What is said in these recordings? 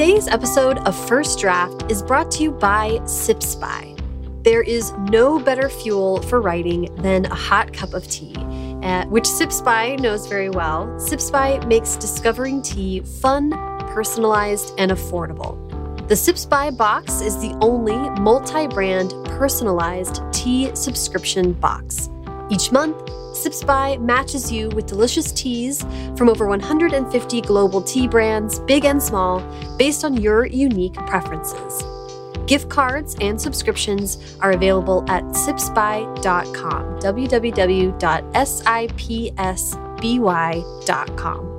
Today's episode of First Draft is brought to you by Sips By. There is no better fuel for writing than a hot cup of tea, uh, which Sips By knows very well. Sips By makes discovering tea fun, personalized, and affordable. The Sips By box is the only multi brand personalized tea subscription box. Each month, Sips By matches you with delicious teas from over 150 global tea brands, big and small, based on your unique preferences. Gift cards and subscriptions are available at sipsby.com, www.sipsby.com.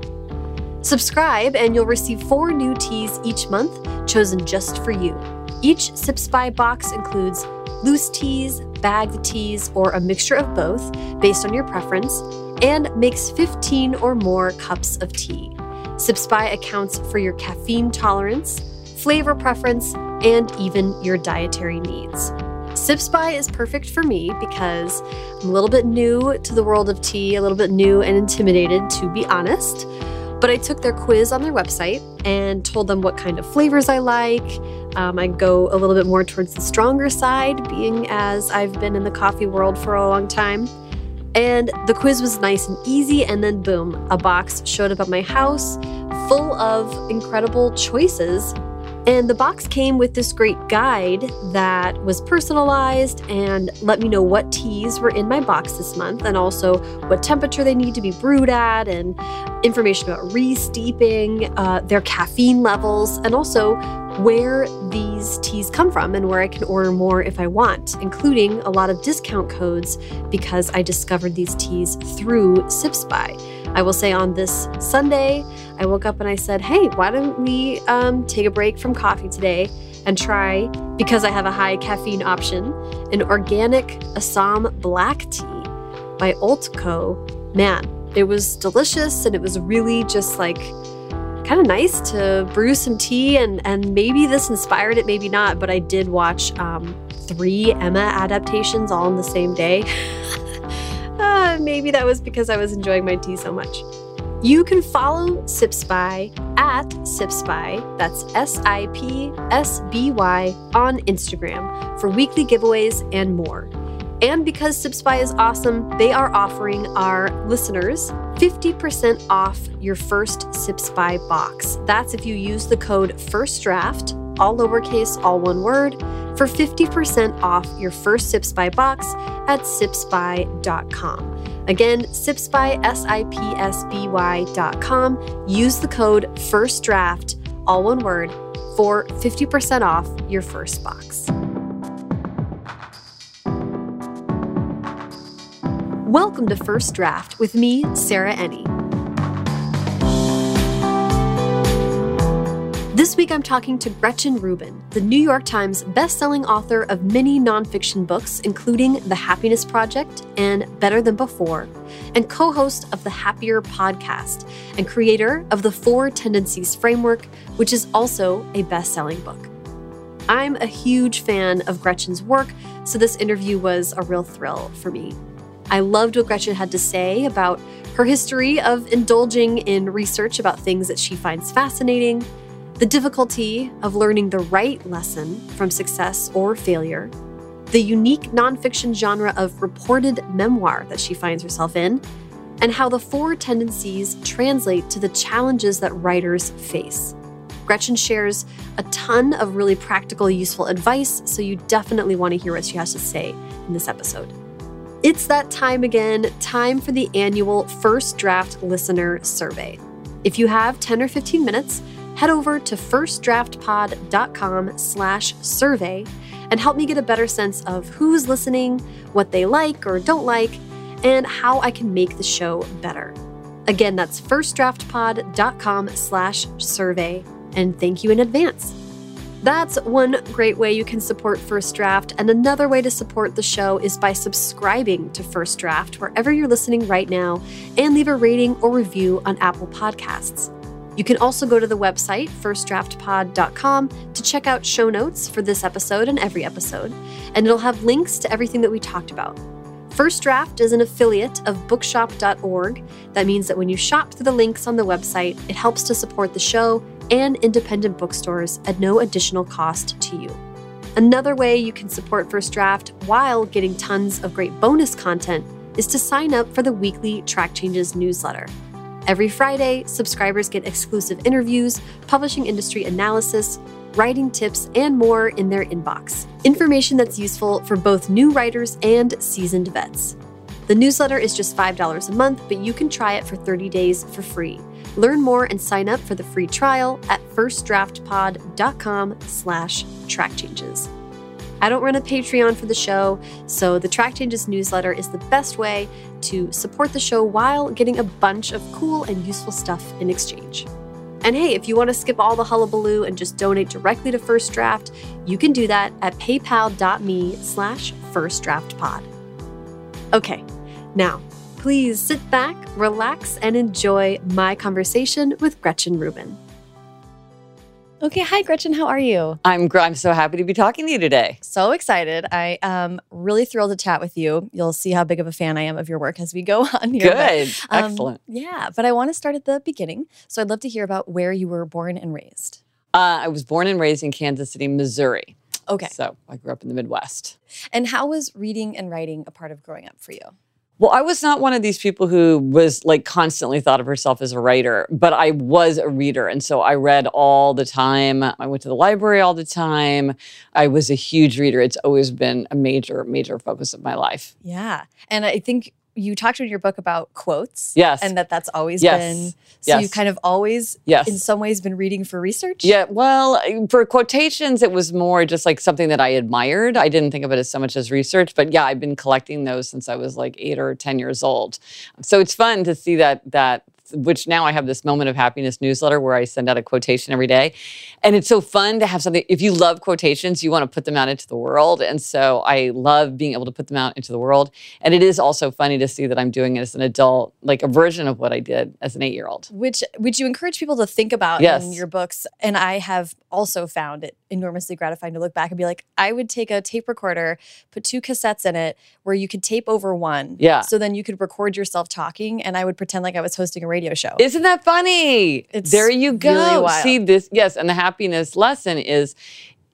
Subscribe and you'll receive four new teas each month chosen just for you. Each Sips By box includes loose teas, bagged teas, or a mixture of both based on your preference, and makes 15 or more cups of tea. Sips By accounts for your caffeine tolerance, flavor preference, and even your dietary needs. Sips By is perfect for me because I'm a little bit new to the world of tea, a little bit new and intimidated, to be honest. But I took their quiz on their website and told them what kind of flavors I like. Um, I go a little bit more towards the stronger side, being as I've been in the coffee world for a long time. And the quiz was nice and easy, and then boom, a box showed up at my house full of incredible choices and the box came with this great guide that was personalized and let me know what teas were in my box this month and also what temperature they need to be brewed at and information about re-steeping, uh, their caffeine levels, and also where these teas come from and where I can order more if I want, including a lot of discount codes because I discovered these teas through Sips By. I will say on this Sunday, I woke up and I said, hey, why don't we um, take a break from coffee today and try, because I have a high caffeine option, an organic Assam black tea by Altco. Man, it was delicious and it was really just like kind of nice to brew some tea and and maybe this inspired it maybe not but i did watch um, three emma adaptations all in the same day uh, maybe that was because I was enjoying my tea so much. You can follow Sips By at sipsby that's S I P S B Y, on Instagram for weekly giveaways and more. And because Sips By is awesome, they are offering our listeners 50% off your first Sips By box. That's if you use the code FIRSTDRAFT, all lowercase, all one word, for 50% off your first Sips By box at sipsby.com. Again, sipsby, S-I-P-S-B-Y dot com. Use the code FIRSTDRAFT, all one word, for 50% off your first box. Welcome to First Draft with me, Sarah Enni. This week I'm talking to Gretchen Rubin, the New York Times bestselling author of many nonfiction books, including The Happiness Project and Better Than Before, and co host of the Happier podcast and creator of the Four Tendencies Framework, which is also a best selling book. I'm a huge fan of Gretchen's work, so this interview was a real thrill for me. I loved what Gretchen had to say about her history of indulging in research about things that she finds fascinating the difficulty of learning the right lesson from success or failure, the unique nonfiction genre of reported memoir that she finds herself in, and how the four tendencies translate to the challenges that writers face. Gretchen shares a ton of really practical, useful advice, so you definitely want to hear what she has to say in this episode. It's that time again, time for the annual First Draft Listener Survey. If you have 10 or 15 minutes, head over to firstdraftpod.com slash survey and help me get a better sense of who's listening, what they like or don't like, and how I can make the show better. Again, that's firstdraftpod.com slash survey, and thank you in advance. That's one great way you can support First Draft, and another way to support the show is by subscribing to First Draft wherever you're listening right now and leave a rating or review on Apple Podcasts. You can also go to the website, firstdraftpod.com, to check out show notes for this episode and every episode, and it'll have links to everything that we talked about. First Draft is an affiliate of bookshop.org. That means that when you shop through the links on the website, it helps to support the show and independent bookstores at no additional cost to you. Another way you can support First Draft while getting tons of great bonus content is to sign up for the weekly Track Changes newsletter. Every Friday, subscribers get exclusive interviews, publishing industry analysis, writing tips, and more in their inbox. Information that's useful for both new writers and seasoned vets. The newsletter is just $5 a month, but you can try it for 30 days for free. Learn more and sign up for the free trial at firstdraftpod.com slash track changes. I don't run a Patreon for the show, so the Track Changes newsletter is the best way to support the show while getting a bunch of cool and useful stuff in exchange. And hey, if you want to skip all the hullabaloo and just donate directly to First Draft, you can do that at paypal.me slash firstdraftpod. Okay, now please sit back, relax, and enjoy my conversation with Gretchen Rubin. Okay, hi Gretchen, how are you? I'm I'm so happy to be talking to you today. So excited. I am really thrilled to chat with you. You'll see how big of a fan I am of your work as we go on here. Good. But, um, Excellent. Yeah, but I want to start at the beginning. So I'd love to hear about where you were born and raised. Uh, I was born and raised in Kansas City, Missouri. Okay. So I grew up in the Midwest. And how was reading and writing a part of growing up for you? Well, I was not one of these people who was like constantly thought of herself as a writer, but I was a reader. And so I read all the time. I went to the library all the time. I was a huge reader. It's always been a major, major focus of my life. Yeah. And I think you talked in your book about quotes. Yes. And that that's always yes. been, so yes. you've kind of always, yes. in some ways, been reading for research? Yeah. Well, for quotations, it was more just like something that I admired. I didn't think of it as so much as research, but yeah, I've been collecting those since I was like eight or 10 years old. So it's fun to see that, that which now I have this moment of happiness newsletter where I send out a quotation every day. And it's so fun to have something. If you love quotations, you want to put them out into the world. And so I love being able to put them out into the world. And it is also funny to see that I'm doing it as an adult, like a version of what I did as an eight year old. Which, which you encourage people to think about yes. in your books. And I have also found it enormously gratifying to look back and be like, I would take a tape recorder, put two cassettes in it where you could tape over one. Yeah. So then you could record yourself talking and I would pretend like I was hosting a radio show. Isn't that funny? It's there you go. Really See this, yes. And the happiness lesson is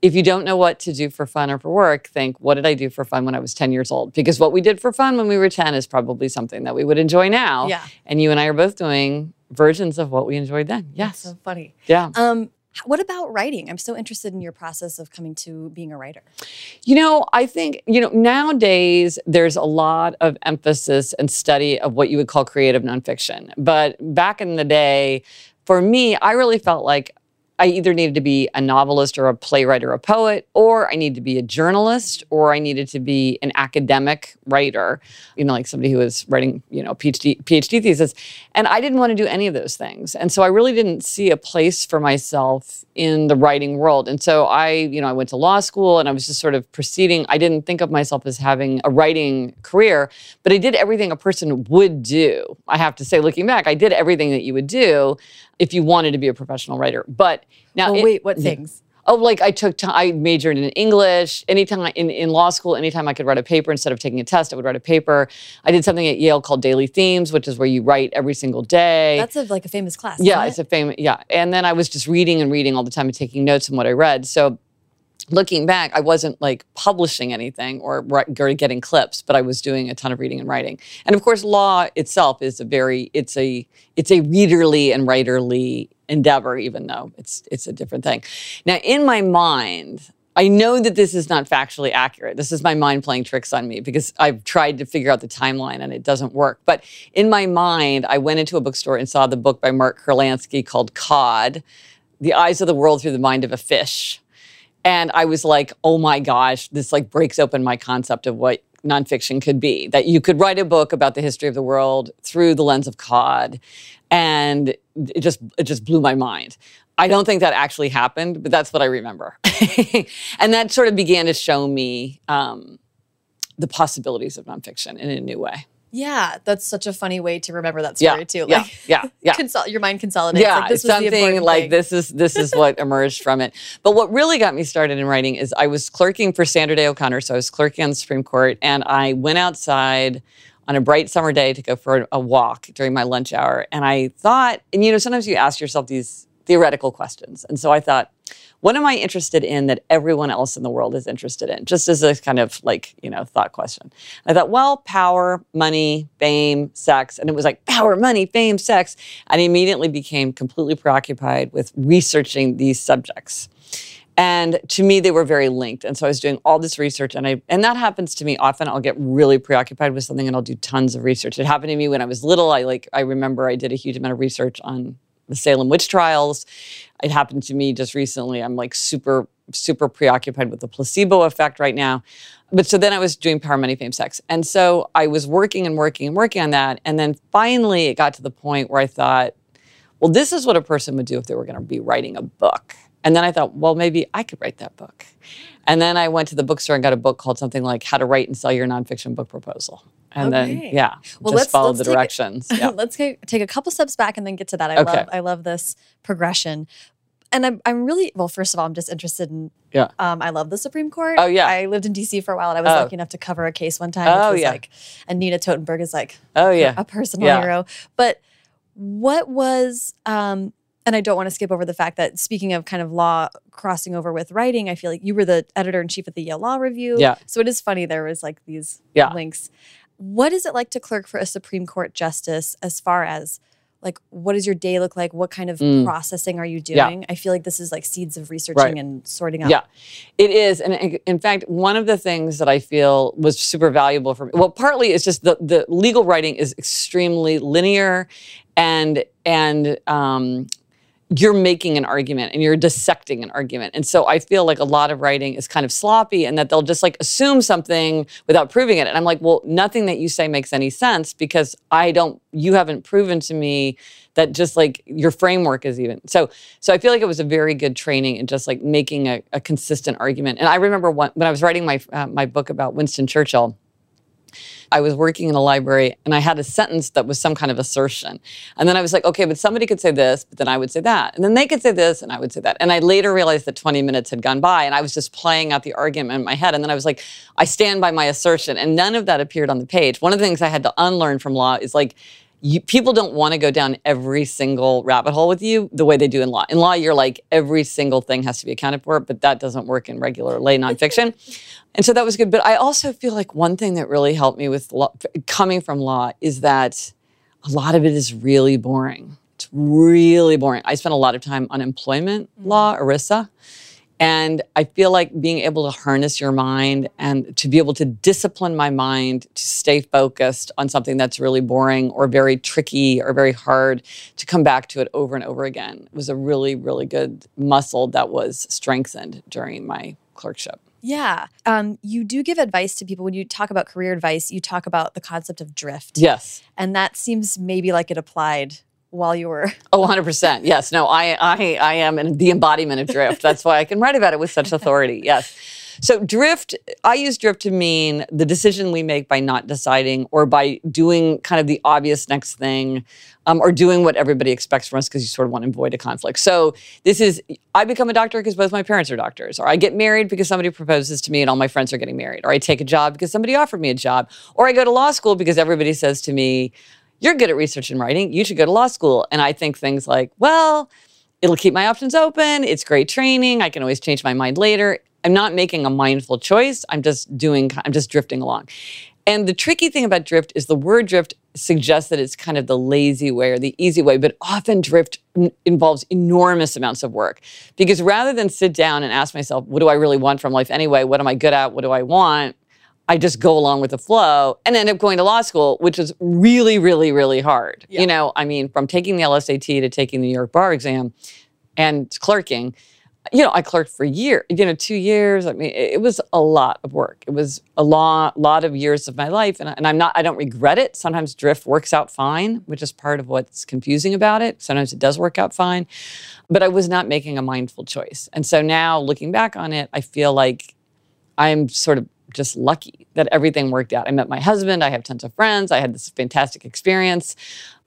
if you don't know what to do for fun or for work, think, what did I do for fun when I was 10 years old? Because what we did for fun when we were 10 is probably something that we would enjoy now. Yeah. And you and I are both doing versions of what we enjoyed then. Yes. That's so funny. Yeah. Um, what about writing? I'm so interested in your process of coming to being a writer. You know, I think, you know, nowadays there's a lot of emphasis and study of what you would call creative nonfiction. But back in the day, for me, I really felt like I either needed to be a novelist or a playwright or a poet, or I needed to be a journalist, or I needed to be an academic writer, you know, like somebody who was writing, you know, PhD, PhD thesis. And I didn't want to do any of those things. And so I really didn't see a place for myself in the writing world. And so I, you know, I went to law school and I was just sort of proceeding. I didn't think of myself as having a writing career, but I did everything a person would do. I have to say, looking back, I did everything that you would do if you wanted to be a professional writer. But now, oh, well, wait, what things? Oh, like I took, t- I majored in English. Anytime I, in, in law school, anytime I could write a paper instead of taking a test, I would write a paper. I did something at Yale called Daily Themes, which is where you write every single day. That's a, like a famous class. Yeah, it? it's a famous, yeah. And then I was just reading and reading all the time and taking notes on what I read. So looking back, I wasn't like publishing anything or, getting clips, but I was doing a ton of reading and writing. And of course, law itself is a very it's a it's a readerly and writerly endeavor, even though it's it's a different thing. Now, in my mind, I know that this is not factually accurate. This is my mind playing tricks on me because I've tried to figure out the timeline and it doesn't work. But in my mind, I went into a bookstore and saw the book by Mark Kurlansky called Cod, The Eyes of the World Through the Mind of a Fish. And I was like, oh my gosh, this like breaks open my concept of what nonfiction could be. That you could write a book about the history of the world through the lens of cod. And it just it just blew my mind. I don't think that actually happened, but that's what I remember. and that sort of began to show me um, the possibilities of nonfiction in a new way. Yeah, that's such a funny way to remember that story yeah, too. Like, yeah, yeah, yeah. Your mind consolidates. Yeah, like, this something like thing. this is this is what emerged from it. But what really got me started in writing is I was clerking for Sandra Day O'Connor, so I was clerking on the Supreme Court, and I went outside on a bright summer day to go for a walk during my lunch hour, and I thought, and you know, sometimes you ask yourself these theoretical questions. And so I thought, what am I interested in that everyone else in the world is interested in? Just as a kind of like, you know, thought question. I thought, well, power, money, fame, sex. And it was like power, money, fame, sex. And I immediately became completely preoccupied with researching these subjects. And to me, they were very linked. And so I was doing all this research, and I and that happens to me often. I'll get really preoccupied with something, and I'll do tons of research. It happened to me when I was little. I like I remember I did a huge amount of research on the Salem witch trials. It happened to me just recently. I'm like super super preoccupied with the placebo effect right now. But so then I was doing power, money, fame, sex, and so I was working and working and working on that, and then finally it got to the point where I thought, well, this is what a person would do if they were going to be writing a book and then I thought, well, maybe I could write that book. And then I went to the bookstore and got a book called something like How to Write and Sell Your Nonfiction Book Proposal. And okay. then, yeah, well, just let's, follow let's the directions. yeah. let's take, take a couple steps back and then get to that. I okay. love I love this progression. And I'm, I'm really well. First of all, I'm just interested in. Yeah. Um, I love the Supreme Court. Oh yeah. I lived in D.C. for a while, and I was oh. lucky enough to cover a case one time. Oh yeah. Like Anita Totenberg is like. Oh yeah. A personal yeah. hero, but what was um, and I don't want to skip over the fact that speaking of kind of law crossing over with writing, I feel like you were the editor in chief at the Yale Law Review. Yeah. So it is funny there was like these yeah. links. What is it like to clerk for a Supreme Court justice as far as like what does your day look like? What kind of mm. processing are you doing? Yeah. I feel like this is like seeds of researching right. and sorting out. Yeah, it is. And in fact, one of the things that I feel was super valuable for me, well, partly it's just the, the legal writing is extremely linear and and um, you're making an argument and you're dissecting an argument. And so I feel like a lot of writing is kind of sloppy and that they'll just like assume something without proving it. And I'm like, well, nothing that you say makes any sense because I don't, you haven't proven to me that just like your framework is even. So, so I feel like it was a very good training in just like making a, a consistent argument. And I remember when, when I was writing my, uh, my book about Winston Churchill, I was working in a library and I had a sentence that was some kind of assertion. And then I was like, okay, but somebody could say this, but then I would say that. And then they could say this and I would say that. And I later realized that 20 minutes had gone by and I was just playing out the argument in my head. And then I was like, I stand by my assertion. And none of that appeared on the page. One of the things I had to unlearn from law is like, you, people don't want to go down every single rabbit hole with you the way they do in law. In law, you're like every single thing has to be accounted for, but that doesn't work in regular lay nonfiction. and so that was good. But I also feel like one thing that really helped me with law, coming from law is that a lot of it is really boring. It's really boring. I spent a lot of time on employment law, mm-hmm. ERISA. And I feel like being able to harness your mind and to be able to discipline my mind to stay focused on something that's really boring or very tricky or very hard to come back to it over and over again was a really, really good muscle that was strengthened during my clerkship. Yeah. Um, you do give advice to people when you talk about career advice, you talk about the concept of drift. Yes. And that seems maybe like it applied while you were. Oh 100% yes. No i i i am in the embodiment of drift. That's why i can write about it with such authority. Yes. So drift i use drift to mean the decision we make by not deciding or by doing kind of the obvious next thing um, or doing what everybody expects from us because you sort of want to avoid a conflict. So this is i become a doctor because both my parents are doctors or i get married because somebody proposes to me and all my friends are getting married or i take a job because somebody offered me a job or i go to law school because everybody says to me you're good at research and writing. You should go to law school. And I think things like, well, it'll keep my options open. It's great training. I can always change my mind later. I'm not making a mindful choice. I'm just doing, I'm just drifting along. And the tricky thing about drift is the word drift suggests that it's kind of the lazy way or the easy way, but often drift involves enormous amounts of work. Because rather than sit down and ask myself, what do I really want from life anyway? What am I good at? What do I want? I just go along with the flow and end up going to law school, which is really, really, really hard. Yeah. You know, I mean, from taking the LSAT to taking the New York bar exam and clerking, you know, I clerked for years, you know, two years. I mean, it was a lot of work. It was a lot, lot of years of my life. And, and I'm not, I don't regret it. Sometimes drift works out fine, which is part of what's confusing about it. Sometimes it does work out fine. But I was not making a mindful choice. And so now looking back on it, I feel like I'm sort of just lucky that everything worked out. I met my husband, I have tons of friends, I had this fantastic experience,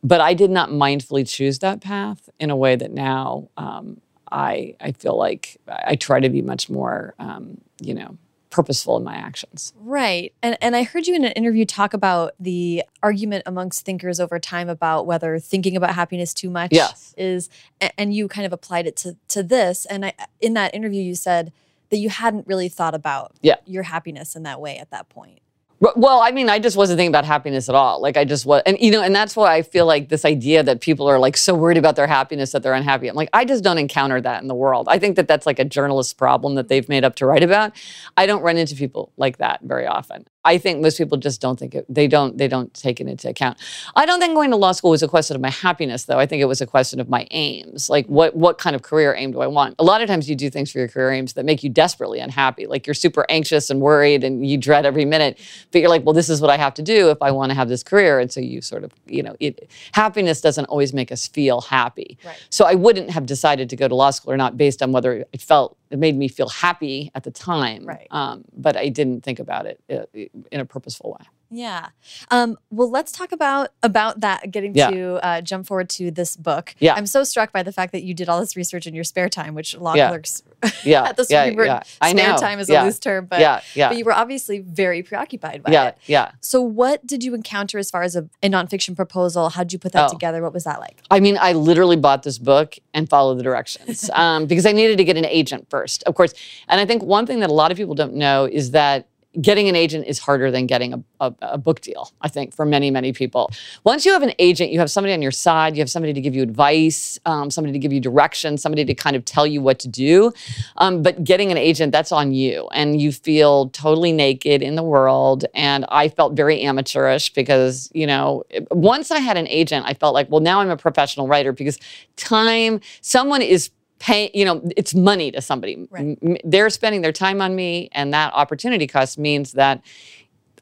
but I did not mindfully choose that path in a way that now um, I, I feel like I try to be much more, um, you know, purposeful in my actions. Right. And and I heard you in an interview talk about the argument amongst thinkers over time about whether thinking about happiness too much yes. is and you kind of applied it to to this and I in that interview you said that you hadn't really thought about yeah. your happiness in that way at that point. Well, I mean, I just wasn't thinking about happiness at all. Like I just was, and you know, and that's why I feel like this idea that people are like so worried about their happiness that they're unhappy. I'm like, I just don't encounter that in the world. I think that that's like a journalist problem that they've made up to write about. I don't run into people like that very often. I think most people just don't think it, they don't they don't take it into account. I don't think going to law school was a question of my happiness though. I think it was a question of my aims. Like what what kind of career aim do I want? A lot of times you do things for your career aims that make you desperately unhappy. Like you're super anxious and worried and you dread every minute, but you're like, well, this is what I have to do if I want to have this career. And so you sort of, you know, it, happiness doesn't always make us feel happy. Right. So I wouldn't have decided to go to law school or not based on whether it felt it made me feel happy at the time. Right. Um, but I didn't think about it uh, in a purposeful way. Yeah. Um, well, let's talk about about that. Getting Yeah. to uh, jump forward to this book. Yeah. I'm so struck by the fact that you did all this research in your spare time, which law Yeah. clerks Yeah. at the yeah, Court yeah. I spare know. time is a loose term, but yeah, yeah, but you were obviously very preoccupied by yeah, it. yeah. So, what did you encounter as far as a, a nonfiction proposal? How did you put that Oh. together? What was that like? I mean, I literally bought this book and followed the directions um, because I needed to get an agent first, of course. And I think one thing that a lot of people don't know is that getting an agent is harder than getting a, a, a book deal, I think, for many, many people. Once you have an agent, you have somebody on your side, you have somebody to give you advice, um, somebody to give you direction, somebody to kind of tell you what to do. Um, but getting an agent, that's on you. And you feel totally naked in the world. And I felt very amateurish because, you know, once I had an agent, I felt like, well, now I'm a professional writer because time, someone is pay you know it's money to somebody Right. They're spending their time on me and that opportunity cost means that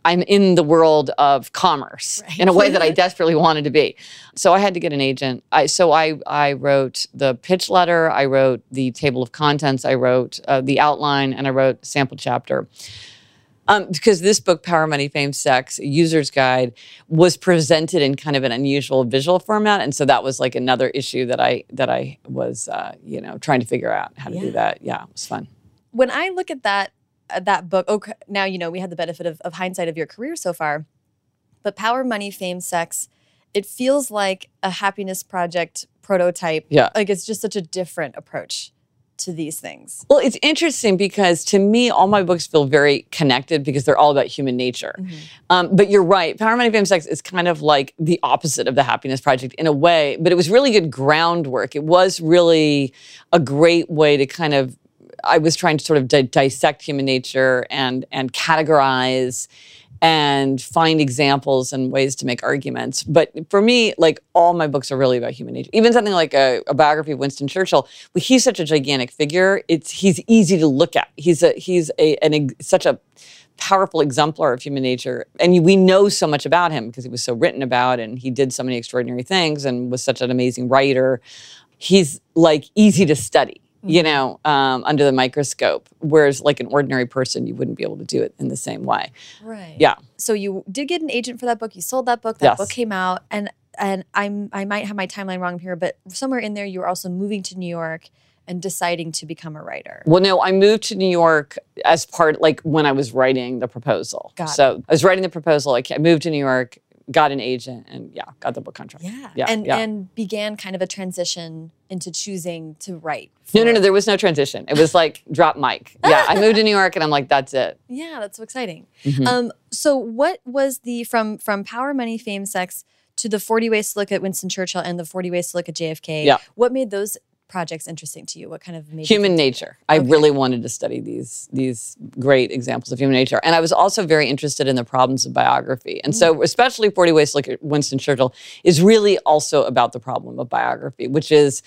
i'm in the world of commerce Right. in a way that i desperately wanted to be so i had to get an agent I, so I, I wrote the pitch letter i wrote the table of contents i wrote uh, the outline and i wrote sample chapter um, because this book, Power, Money, Fame, Sex, User's Guide, was presented in kind of an unusual visual format, and so that was like another issue that I that I was, uh, you know, trying to figure out how to Yeah. do that. Yeah, it was fun. When I look at that uh, that book, okay, now you know we had the benefit of, of hindsight of your career so far, but Power, Money, Fame, Sex, it feels like a happiness project prototype. Yeah. Like it's just such a different approach to these things. Well, it's interesting because to me, all my books feel very connected because they're all about human nature. Um, but you're right. Power, Money, Fame, Sex is kind of like the opposite of the Happiness Project in a way, but it was really good groundwork. It was really a great way to kind of. I was trying to sort of di- dissect human nature and and categorize and find examples and ways to make arguments. But for me, like all my books are really about human nature. Even something like a, a biography of Winston Churchill, well, he's such a gigantic figure. It's he's easy to look at. He's a he's a an, such a powerful exemplar of human nature. And we know so much about him because he was so written about and he did so many extraordinary things and was such an amazing writer. He's like easy to study, you know, um, under the microscope. Whereas, like an ordinary person, you wouldn't be able to do it in the same way. Right. Yeah. So you did get an agent for that book. You sold that book. That Yes. book came out, and and I'm I might have my timeline wrong here, but somewhere in there you were also moving to New York and deciding to become a writer. Well, no, I moved to New York as part, like when I was writing the proposal. Got it. so I was writing the proposal. I moved to New York, got an agent, and yeah, got the book contract. Yeah. yeah, and yeah. and began kind of a transition into choosing to write. no, no, no. There was no transition. It was like drop mic. Yeah, I moved to New York, and I'm like, that's it. Yeah, that's so exciting. Mhm. Um, so what was the from from Power, Money, Fame, Sex to the 40 Ways to Look at Winston Churchill and the 40 Ways to Look at JFK? Yeah. What made those projects interesting to you? What kind of made human nature. I Okay. really wanted to study these these great examples of human nature, and I was also very interested in the problems of biography. And Mm. so, especially Forty Ways to Look at Winston Churchill is really also about the problem of biography, which is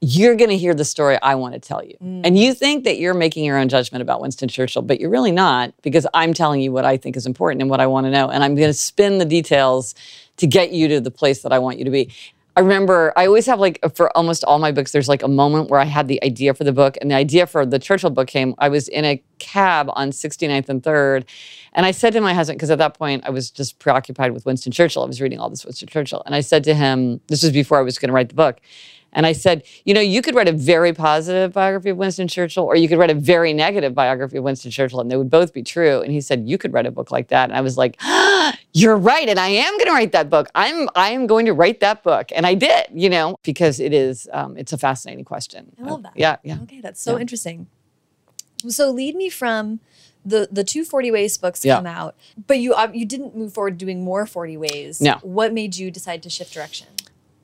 you're going to hear the story I want to tell you. Mm. And you think that you're making your own judgment about Winston Churchill, but you're really not because I'm telling you what I think is important and what I want to know. And I'm going to spin the details to get you to the place that I want you to be. I remember I always have like for almost all my books, there's like a moment where I had the idea for the book, and the idea for the Churchill book came. I was in a cab on 69th and 3rd, and I said to my husband, because at that point I was just preoccupied with Winston Churchill. I was reading all this Winston Churchill, and I said to him, this was before I was going to write the book, And I said, you know, you could write a very positive biography of Winston Churchill, or you could write a very negative biography of Winston Churchill, and they would both be true. And he said, you could write a book like that. And I was like, you're right, and I am going to write that book. I'm I am going to write that book, and I did, you know, because it is um, it's a fascinating question. I love that. yeah, yeah. Okay, that's so Yeah. interesting. So lead me from the the two 40 ways books Yeah. come out, but you uh, you didn't move forward doing more 40 ways. No. What made you decide to shift direction?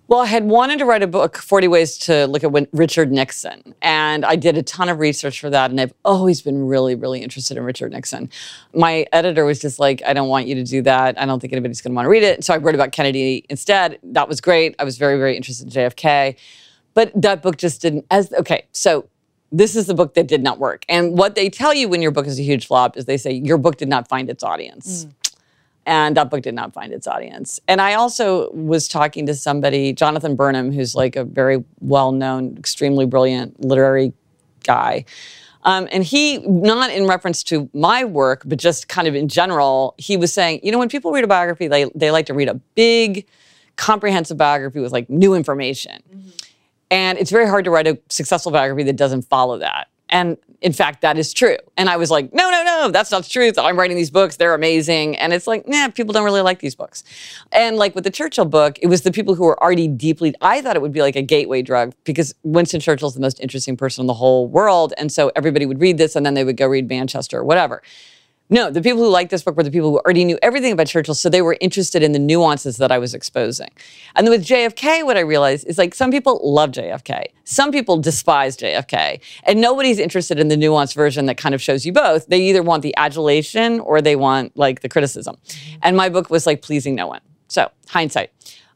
Well, I had wanted to write a book, 40 Ways to Look at Richard Nixon. And I did a ton of research for that. And I've always been really, really interested in Richard Nixon. My editor was just like, I don't want you to do that. I don't think anybody's going to want to read it. So I wrote about Kennedy instead. That was great. I was very, very interested in JFK. But that book just didn't, as, okay, so this is the book that did not work. And what they tell you when your book is a huge flop is they say your book did not find its audience. Mm. And that book did not find its audience. And I also was talking to somebody, Jonathan Burnham, who's like a very well known, extremely brilliant literary guy. Um, and he, not in reference to my work, but just kind of in general, he was saying, you know, when people read a biography, they, they like to read a big, comprehensive biography with like new information. And it's very hard to write a successful biography that doesn't follow that. And in fact, that is true. And I was like, no, no, no, that's not the truth. I'm writing these books. They're amazing. And it's like, nah, people don't really like these books. And like with the Churchill book, it was the people who were already deeply, I thought it would be like a gateway drug because Winston Churchill's the most interesting person in the whole world. And so everybody would read this and then they would go read Manchester or whatever. No, the people who liked this book were the people who already knew everything about Churchill, so they were interested in the nuances that I was exposing. And then with JFK, what I realized is like some people love JFK, some people despise JFK, and nobody's interested in the nuanced version that kind of shows you both. They either want the adulation or they want like the criticism. Mm-hmm. And my book was like pleasing no one. So hindsight.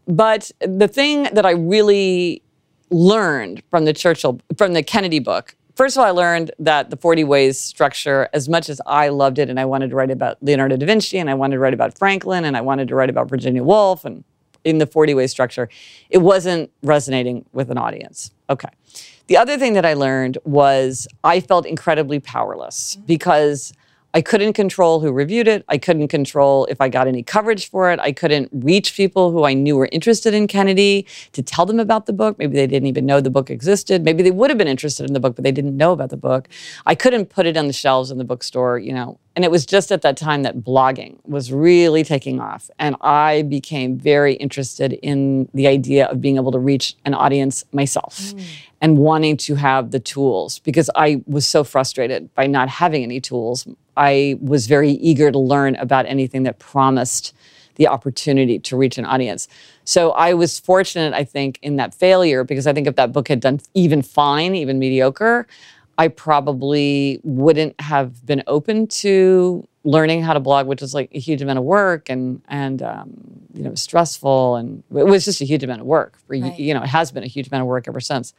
But the thing that I really learned from the Churchill, from the Kennedy book, first of all, I learned that the 40 Ways structure, as much as I loved it and I wanted to write about Leonardo da Vinci and I wanted to write about Franklin and I wanted to write about Virginia Woolf and in the 40 Ways structure, it wasn't resonating with an audience. Okay. The other thing that I learned was I felt incredibly powerless because I couldn't control who reviewed it. I couldn't control if I got any coverage for it. I couldn't reach people who I knew were interested in Kennedy to tell them about the book. Maybe they didn't even know the book existed. Maybe they would have been interested in the book, but they didn't know about the book. I couldn't put it on the shelves in the bookstore, you know. And it was just at that time that blogging was really taking off. And I became very interested in the idea of being able to reach an audience myself mm. and wanting to have the tools because I was so frustrated by not having any tools. I was very eager to learn about anything that promised the opportunity to reach an audience. So I was fortunate, I think, in that failure because I think if that book had done even fine, even mediocre, I probably wouldn't have been open to learning how to blog, which was like a huge amount of work and and um, you know stressful, and it was just a huge amount of work. For, Right. You know, it has been a huge amount of work ever since.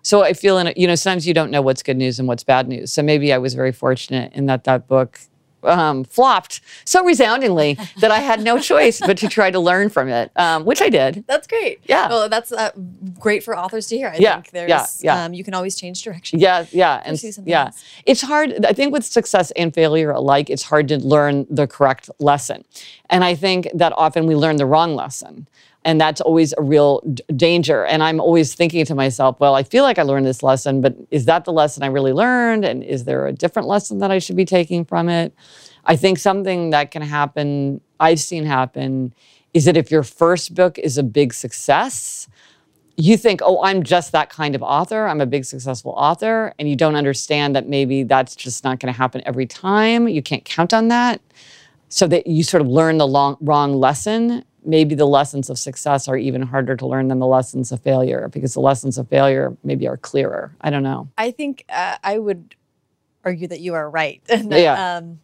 So I feel in a, you know sometimes you don't know what's good news and what's bad news. So maybe I was very fortunate in that that book um, flopped so resoundingly that I had no choice but to try to learn from it, um, which I did. That's great. Yeah. Well, that's uh, great for authors to hear. I Yeah, think there's, yeah, yeah. Um, you can always change direction. Yeah, yeah, and yeah, else. it's hard. I think with success and failure alike, it's hard to learn the correct lesson, and I think that often we learn the wrong lesson, and that's always a real d- danger. And I'm always thinking to myself, well, I feel like I learned this lesson, but is that the lesson I really learned? And is there a different lesson that I should be taking from it? I think something that can happen, I've seen happen, is that if your first book is a big success, you think, oh, I'm just that kind of author. I'm a big successful author. And you don't understand that maybe that's just not going to happen every time. You can't count on that. So that you sort of learn the long, wrong lesson. Maybe the lessons of success are even harder to learn than the lessons of failure because the lessons of failure maybe are clearer. I don't know. I think uh, I would argue that you are right. Yeah. Um,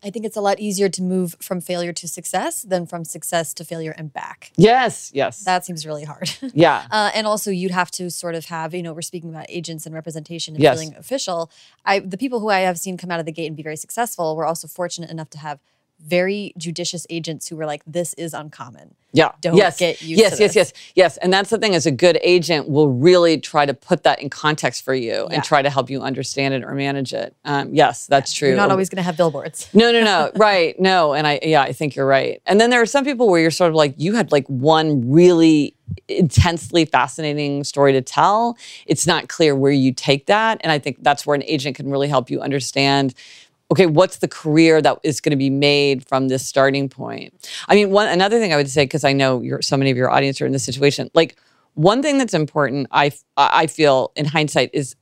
I think it's a lot easier to move from failure to success than from success to failure and back. Yes, yes. That seems really hard. yeah. Uh, and also, you'd have to sort of have, you know, we're speaking about agents and representation and Yes. feeling official. I, the people who I have seen come out of the gate and be very successful were also fortunate enough to have very judicious agents who were like, "This is uncommon." Yeah. Don't yes. get used yes, yes, yes, yes. And that's the thing is a good agent will really try to put that in context for you Yeah. and try to help you understand it or manage it. Um, yes, that's true. You're not always going to have billboards. No, no, no. right. No. And I, yeah, I think you're right. And then there are some people where you're sort of like, you had like one really intensely fascinating story to tell. It's not clear where you take that. And I think that's where an agent can really help you understand okay, what's the career that is going to be made from this starting point? I mean, one another thing I would say because I know you're, so many of your audience are in this situation. Like one thing that's important, I I feel in hindsight is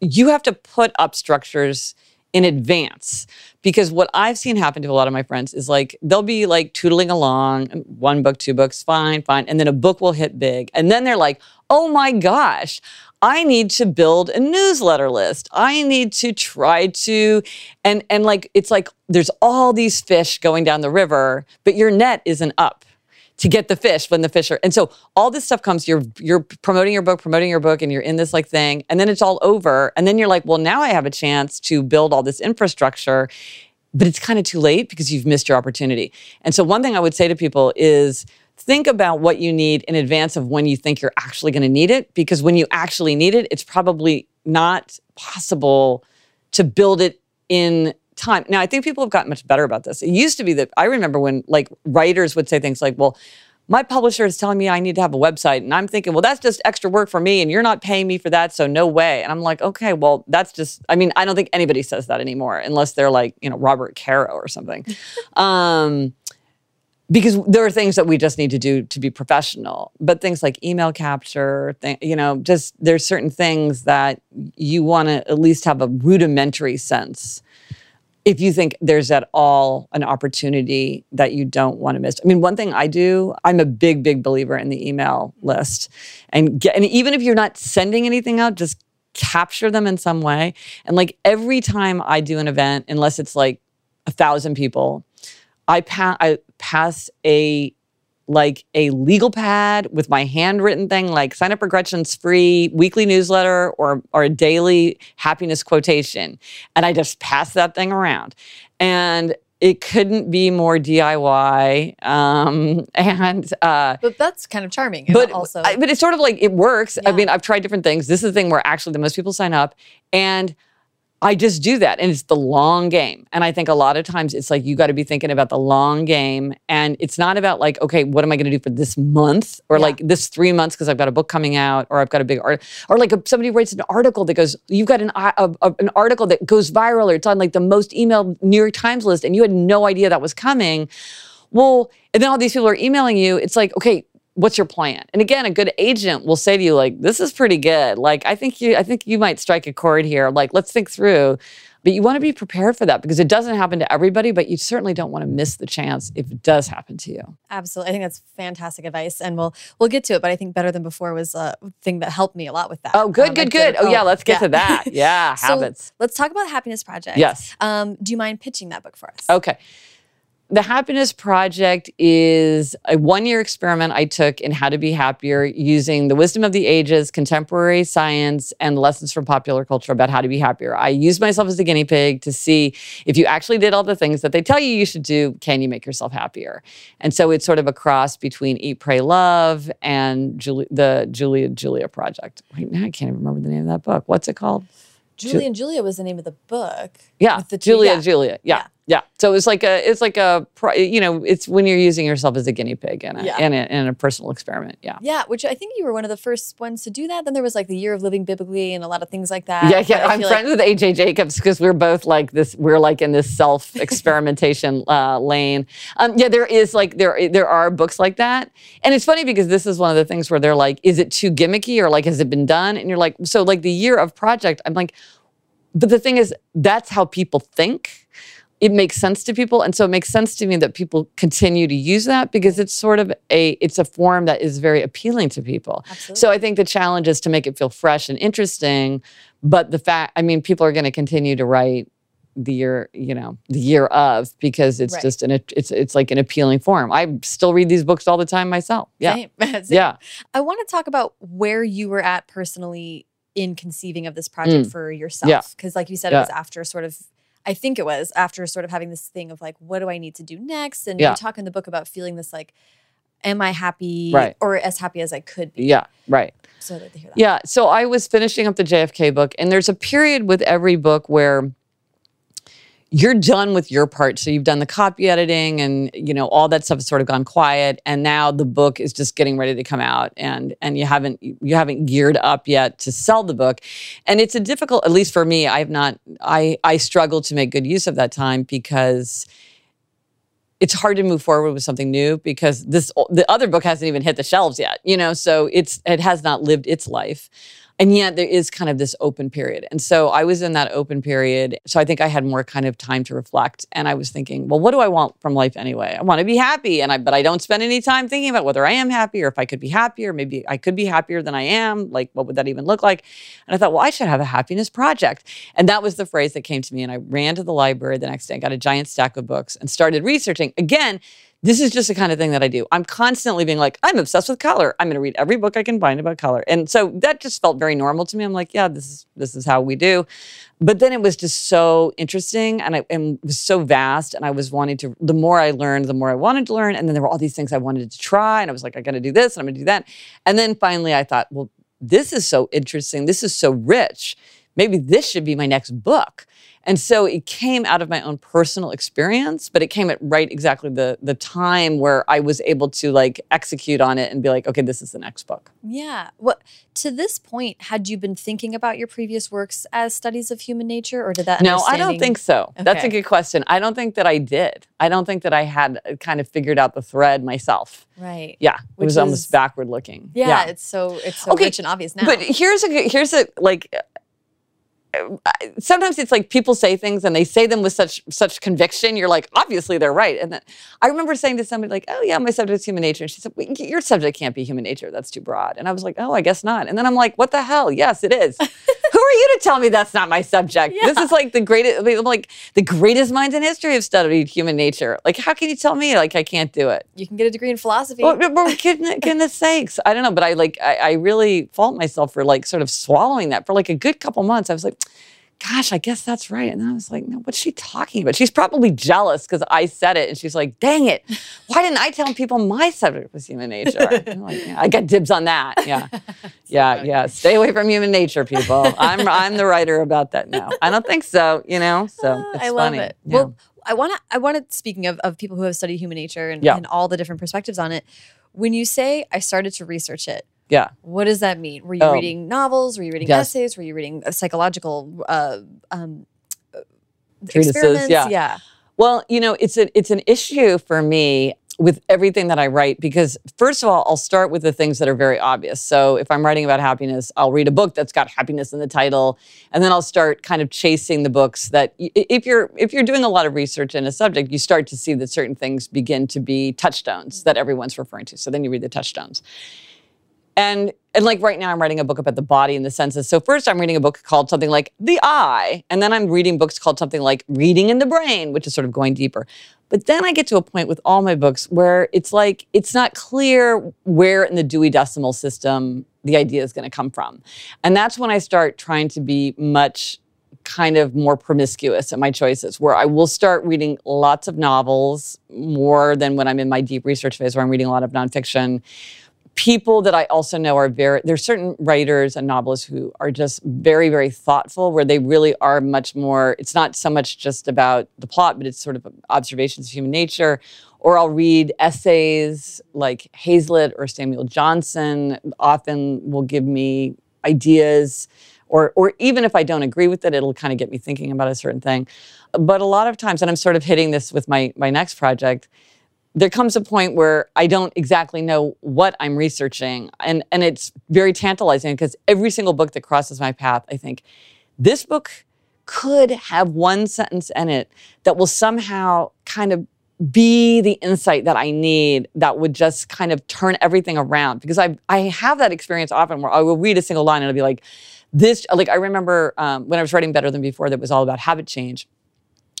you have to put up structures in advance because what I've seen happen to a lot of my friends is like they'll be like tootling along, one book, two books, fine, fine, and then a book will hit big, and then they're like, oh my gosh. I need to build a newsletter list. I need to try to and and like it's like there's all these fish going down the river, but your net isn't up to get the fish when the fish are and so all this stuff comes you're you're promoting your book promoting your book and you're in this like thing and then it's all over and then you're like well now i have a chance to build all this infrastructure but it's kind of too late because you've missed your opportunity and so one thing i would say to people is think about what you need in advance of when you think you're actually going to need it because when you actually need it it's probably not possible to build it in time. Now, I think people have gotten much better about this. It used to be that I remember when like writers would say things like, well, my publisher is telling me I need to have a website. And I'm thinking, well, that's just extra work for me and you're not paying me for that. So no way. And I'm like, okay, well, that's just, I mean, I don't think anybody says that anymore unless they're like, you know, Robert Caro or something. um, because there are things that we just need to do to be professional but things like email capture you know just there's certain things that you want to at least have a rudimentary sense if you think there's at all an opportunity that you don't want to miss. I mean, one thing I do, I'm a big, big believer in the email list. And get, and even if you're not sending anything out, just capture them in some way. And like every time I do an event, unless it's like a thousand people, I, pa- I pass a like a legal pad with my handwritten thing, like sign up for Gretchen's free weekly newsletter or or a daily happiness quotation, and I just pass that thing around, and it couldn't be more DIY. Um, and uh, But that's kind of charming. but also, I- but it's sort of like it works. I mean, I've tried different things. This is the thing where actually the most people sign up, and I just do that, and it's the long game. And I think a lot of times it's like you got to be thinking about the long game, and it's not about like, okay, what am I going to do for this month or Yeah. like this three months because I've got a book coming out or I've got a big art, or like if somebody writes an article that goes, you've got an a, a- an article that goes viral or it's on like the most emailed New York Times list, and you had no idea that was coming. Well, and then all these people are emailing you. It's like, okay, what's your plan? And again, a good agent will say to you, like, this is pretty good. Like, I think you, I think you might strike a chord here. Like, let's think through. But you want to be prepared for that because it doesn't happen to everybody, but you certainly don't want to miss the chance if it does happen to you. Absolutely. I think that's fantastic advice. And we'll we'll get to it, but I think better than before was a thing that helped me a lot with that. Oh, good, Um, good, good. Oh, yeah, let's get yeah. to that. Yeah, So habits. let's talk about the Happiness Project. Yes. Um, do you mind pitching that book for us? Okay. The Happiness Project is a one year experiment I took in how to be happier using the wisdom of the ages, contemporary science, and lessons from popular culture about how to be happier. I used myself as a guinea pig to see if you actually did all the things that they tell you you should do, can you make yourself happier? And so it's sort of a cross between Eat, Pray, Love and Juli- the Julia Julia Project. Wait, now I can't even remember the name of that book. What's it called? Julie and Julia was the name of the book. Yeah, the Julia, yeah. Julia. Yeah, Yeah. Yeah, So it's like a, it's like a, you know, it's when you're using yourself as a guinea pig in a, Yeah. in a, in a personal experiment. Yeah. Yeah, which I think you were one of the first ones to do that. Then there was like the year of living biblically and a lot of things like that. Yeah, yeah. I'm friends with AJ Jacobs because we're both like this. We're like in this self experimentation uh, lane. Um, yeah, there is like there there are books like that, and it's funny because this is one of the things where they're like, is it too gimmicky or like has it been done? And you're like, so like the year of project. I'm like, but the thing is, that's how people think. It makes sense to people, and so it makes sense to me that people continue to use that because it's sort of a it's a form that is very appealing to people. Absolutely. So I think the challenge is to make it feel fresh and interesting, but the fact I mean, people are going to continue to write the year you know the year of because it's Right. just an it's it's like an appealing form. I still read these books all the time myself. Yeah, Same. Same. yeah. I want to talk about where you were at personally in conceiving of this project for yourself. Mm. Yeah. Because, like you said, Yeah. it was after sort of I think it was after sort of having this thing of like, what do I need to do next? And Yeah. you talk in the book about feeling this like, am I happy Right. or as happy as I could be? Yeah, right. So I'd like to hear that. Yeah. So I was finishing up the JFK book, and there's a period with every book where you're done with your part. So you've done the copy editing and you know all that stuff has sort of gone quiet and now the book is just getting ready to come out and and you haven't you haven't geared up yet to sell the book. And it's a difficult at least for me I've not I I struggle to make good use of that time because it's hard to move forward with something new because this the other book hasn't even hit the shelves yet you know so it's it has not lived its life and yet there is kind of this open period. And so i was in that open period. So i think i had more kind of time to reflect. And i was thinking well what do i want from life anyway? I want to be happy. And i but i don't spend any time thinking about whether i am happy or if i could be happier. Maybe i could be happier than i am. Like what would that even look like? And i thought well i should have a happiness project. And that was the phrase that came to me. And i ran to the library the next day and got a giant stack of books and started researching. Again this is just the kind of thing that I do. I'm constantly being like, I'm obsessed with color. I'm going to read every book I can find about color. And so that just felt very normal to me. I'm like, yeah, this is this is how we do. But then it was just so interesting and, I, and it was so vast. And I was wanting to, the more I learned, the more I wanted to learn. And then there were all these things I wanted to try. And I was like, I got to do this and I'm going to do that. And then finally I thought, well, this is so interesting. This is so rich. Maybe this should be my next book. And so it came out of my own personal experience, but it came at right exactly the the time where I was able to like execute on it and be like, okay, this is the next book. Yeah. What to this point, had you been thinking about your previous works as studies of human nature, or did that? No, I don't think so. Okay. That's a good question. I don't think that I did. I don't think that I had uh, kind of figured out the thread myself. Right. Yeah, it Which was is- almost backward looking. Yeah, yeah, it's so it's so Okay, rich and obvious now. But here's a here's a like. Sometimes it's like people say things and they say them with such such conviction. You're like, obviously they're right. And then I remember saying to somebody like, "Oh yeah, my subject is human nature." And she said, "Wait, "Your subject can't be human nature. That's too broad." And I was like, "Oh, I guess not." And then I'm like, "What the hell? Yes, it is." Who are you to tell me that's not my subject? This is like the greatest. I mean, I'm like the greatest minds in history have studied human nature. Like, how can you tell me like I can't do it? you can get a degree in philosophy. Well, but goodness, goodness sakes, I don't know, but I like I, I really fault myself for like sort of swallowing that for like a good couple months. I was like, gosh, I guess that's right. And I was like, no, what's she talking about? She's probably jealous because I said it, and she's like, dang it, why didn't I tell people my subject was human nature? Like, yeah, I got dibs on that. Yeah, yeah, yeah. Stay away from human nature, people. I'm I'm the writer about that now. I don't think so. You know, so Ah, it's I love funny. it. Yeah. Well, I want to. I wanted. Speaking of of people who have studied human nature and, Yeah. and all the different perspectives on it, when you say I started to research it, yeah. what does that mean? Were you Oh. reading novels? Were you reading Yes. essays? Were you reading uh, psychological uh, um, uh, Treatises, yeah. yeah. Well, you know, it's a, it's an issue for me with everything that I write because first of all, I'll start with the things that are very obvious. So if I'm writing about happiness, I'll read a book that's got happiness in the title, and then I'll start kind of chasing the books that if you're if you're doing a lot of research in a subject, you start to see that certain things begin to be touchstones that everyone's referring to. So then you read the touchstones. And and like right now I'm writing a book about the body and the senses. So first I'm reading a book called something like The Eye, and then I'm reading books called something like Reading in the Brain, which is sort of going deeper. But then I get to a point with all my books where it's like it's not clear where in the Dewey Decimal System the idea is going to come from. And that's when I start trying to be much kind of more promiscuous in my choices, where I will start reading lots of novels more than when I'm in my deep research phase, where I'm reading a lot of nonfiction. People that I also know are very, there's certain writers and novelists who are just very, very thoughtful, where they really are much more, it's not so much just about the plot, but it's sort of observations of human nature. Or I'll read essays like Hazlitt or Samuel Johnson, often will give me ideas or or even if I don't agree with it, it'll kind of get me thinking about a certain thing. But a lot of times, and I'm sort of hitting this with my my next project, there comes a point where I don't exactly know what I'm researching, and and it's very tantalizing because every single book that crosses my path, I think this book could have one sentence in it that will somehow kind of be the insight that I need that would just kind of turn everything around because I I have that experience often where I will read a single line and it'll be like this like I remember um, when I was writing Better Than Before that was all about habit change.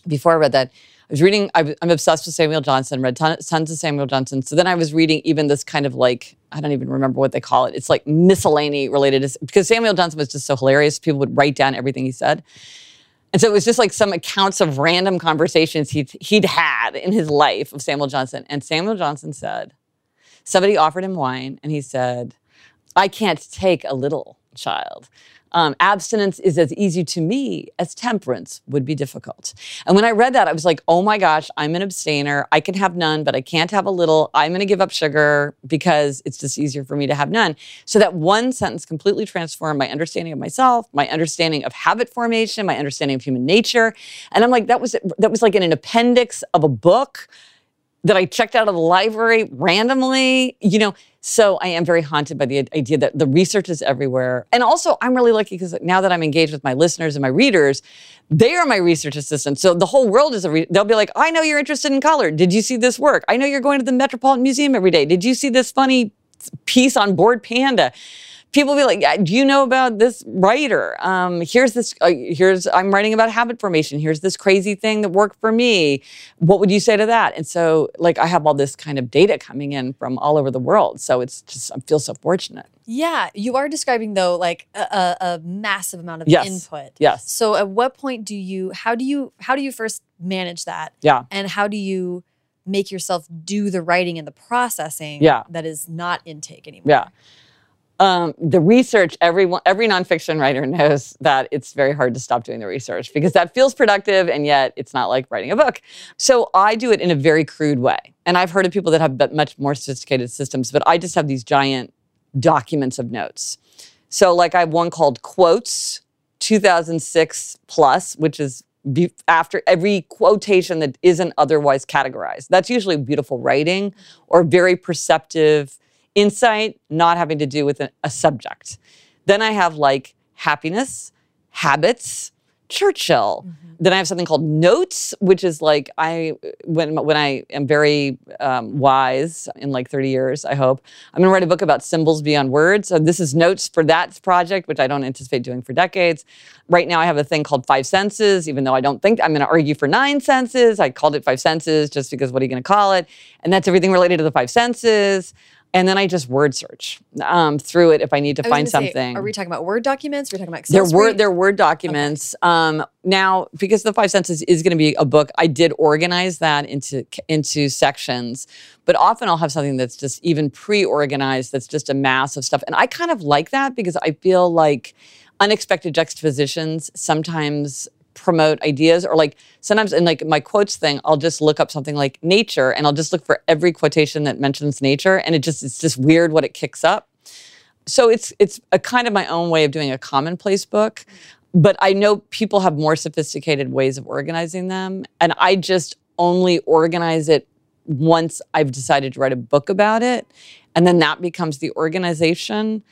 Before I read that, was reading. I, am obsessed with Samuel Johnson. Read ton, tons of Samuel Johnson. So then I was reading even this kind of like I don't even remember what they call it. It's like miscellany related because Samuel Johnson was just so hilarious. People would write down everything he said. And so it was just like some accounts of random conversations he'd, he'd had in his life of Samuel Johnson. And Samuel Johnson said, somebody offered him wine, and he said, I can't take a little child. Um, abstinence is as easy to me as temperance would be difficult. And when I read that, I was like, oh my gosh, I'm an abstainer. I can have none, but I can't have a little. I'm going to give up sugar because it's just easier for me to have none. So that one sentence completely transformed my understanding of myself, my understanding of habit formation, my understanding of human nature. And I'm like, that was that was like in an appendix of a book that I checked out of the library randomly, you know. So I am very haunted by the idea that the research is everywhere. And also, I'm really lucky because now that I'm engaged with my listeners and my readers, they are my research assistants. So the whole world is a, re- they'll be like, I know you're interested in color. Did you see this work? I know you're going to the Metropolitan Museum every day. Did you see this funny piece on Bored Panda? People be like, "Do you know about this writer? Um, here's this. Uh, here's I'm writing about habit formation. Here's this crazy thing that worked for me. What would you say to that?" And so, like, I have all this kind of data coming in from all over the world. So it's just I feel so fortunate. Yeah, you are describing though like a, a, a massive amount of Yes. input. Yes. So at what point do you? How do you? How do you first manage that? Yeah. And how do you? Make yourself do the writing and the processing Yeah. that is not intake anymore. Yeah. Um, the research, everyone, every nonfiction writer knows that it's very hard to stop doing the research because that feels productive and yet it's not like writing a book. So I do it in a very crude way. And I've heard of people that have much more sophisticated systems, but I just have these giant documents of notes. So, like, I have one called Quotes 2006 Plus, which is be- after every quotation that isn't otherwise categorized. That's usually beautiful writing or very perceptive insight, not having to do with a, subject. Then I have like happiness, habits, Churchill. Then I have something called notes, which is like I when when I am very um, wise in like 30 years, I hope I'm gonna write a book about symbols beyond words. So this is notes for that project, which I don't anticipate doing for decades. Right now, I have a thing called five senses, even though I don't think I'm gonna argue for nine senses. I called it five senses just because what are you gonna call it? And that's everything related to the five senses. And then I just word search um, through it if I need to I find gonna say, something. are we talking about Word documents? Are we talking about They're Excel word spreadsheet? they're word documents. Um, now, because the five senses is going to be a book, I did organize that into into sections. But often I'll have something that's just even pre-organized. That's just a mass of stuff, and I kind of like that because I feel like unexpected juxtapositions sometimes promote ideas or like sometimes in like my quotes thing i'll just look up something like nature and i'll just look for every quotation that mentions nature and it just it's just weird what it kicks up. So it's it's a kind of my own way of doing a commonplace book but i know people have more sophisticated ways of organizing them and i just only organize it once i've decided to write a book about it and then that becomes the organization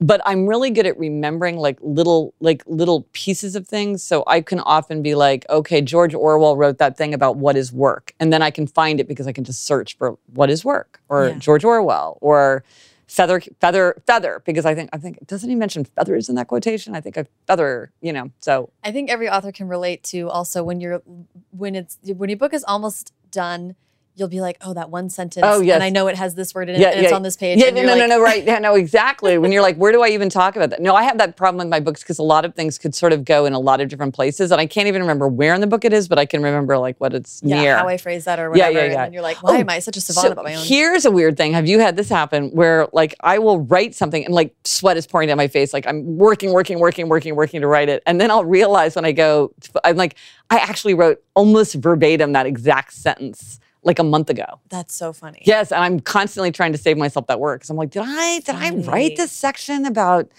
but i'm really good at remembering like little like little pieces of things. So i can often be like okay george orwell wrote that thing about what is work and then i can find it because i can just search for what is work or Yeah. george orwell or feather feather feather because i think i think doesn't he mention feathers in that quotation? I think a feather you know so. I think every author can relate to also when you're when it's when your book is almost done, you'll be like, oh, that one sentence. Oh, yes. And I know it has this word in it, Yeah, and it's on this page. Yeah, no, you're no, no, right. Yeah, no, exactly. when you're like, where do I even talk about that? No, I have that problem with my books because a lot of things could sort of go in a lot of different places, and I can't even remember where in the book it is, but I can remember like what it's Yeah, near. how I phrase that or Yeah, whatever. yeah, yeah. And then you're like, why Oh, am I such a savant So about my own? here's a weird thing. Have you had this happen where like I will write something and like sweat is pouring down my face, like I'm working, working, working, working, working to write it, and then I'll realize when I go, I'm like, I actually wrote almost verbatim that exact sentence like a month ago. That's so funny. Yes, and I'm constantly trying to save myself that work because I'm like, did I did I write this section about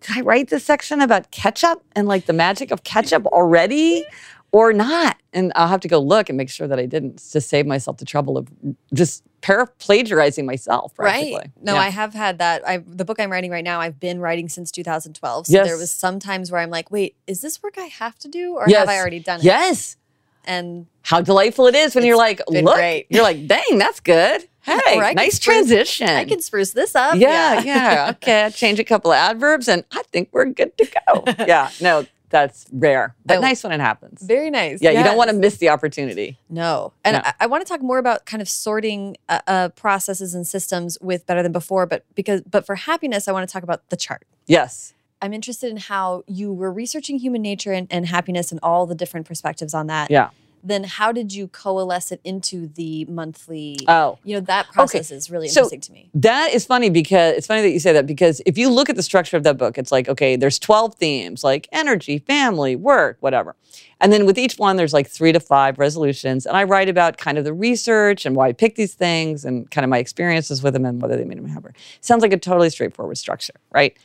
did I write this section about ketchup and like the magic of ketchup already or not? And I'll have to go look and make sure that I didn't to save myself the trouble of just plagiarizing myself. Right. No, Yeah. I have had that. I the book I'm writing right now, I've been writing since 2012. So there was some times where I'm like, wait, is this work I have to do or have I already done it? Yes. And How delightful it is when you're like, look, great. you're like, dang, that's good. Hey, nice spruce- transition. I can spruce this up. Yeah, yeah. Okay, I change a couple of adverbs and I think we're good to go. yeah, no, that's rare, but nice when it happens. Very nice. Yeah, you don't want to miss the opportunity. No. And No. I, I want to talk more about kind of sorting uh, uh, processes and systems with Better Than Before, but because but for happiness, I want to talk about the chart. Yes. I'm interested in how you were researching human nature and, and happiness and all the different perspectives on that. Yeah. Then how did you coalesce it into the monthly? Oh. you know that process is really So- interesting to me. That is funny because it's funny that you say that because if you look at the structure of that book, it's like, okay, there's 12 themes like energy, family, work, whatever. And then with each one, there's like three to five resolutions. And I write about kind of the research and why I picked these things and kind of my experiences with them and whether they made me happier. Sounds like a totally straightforward structure, right?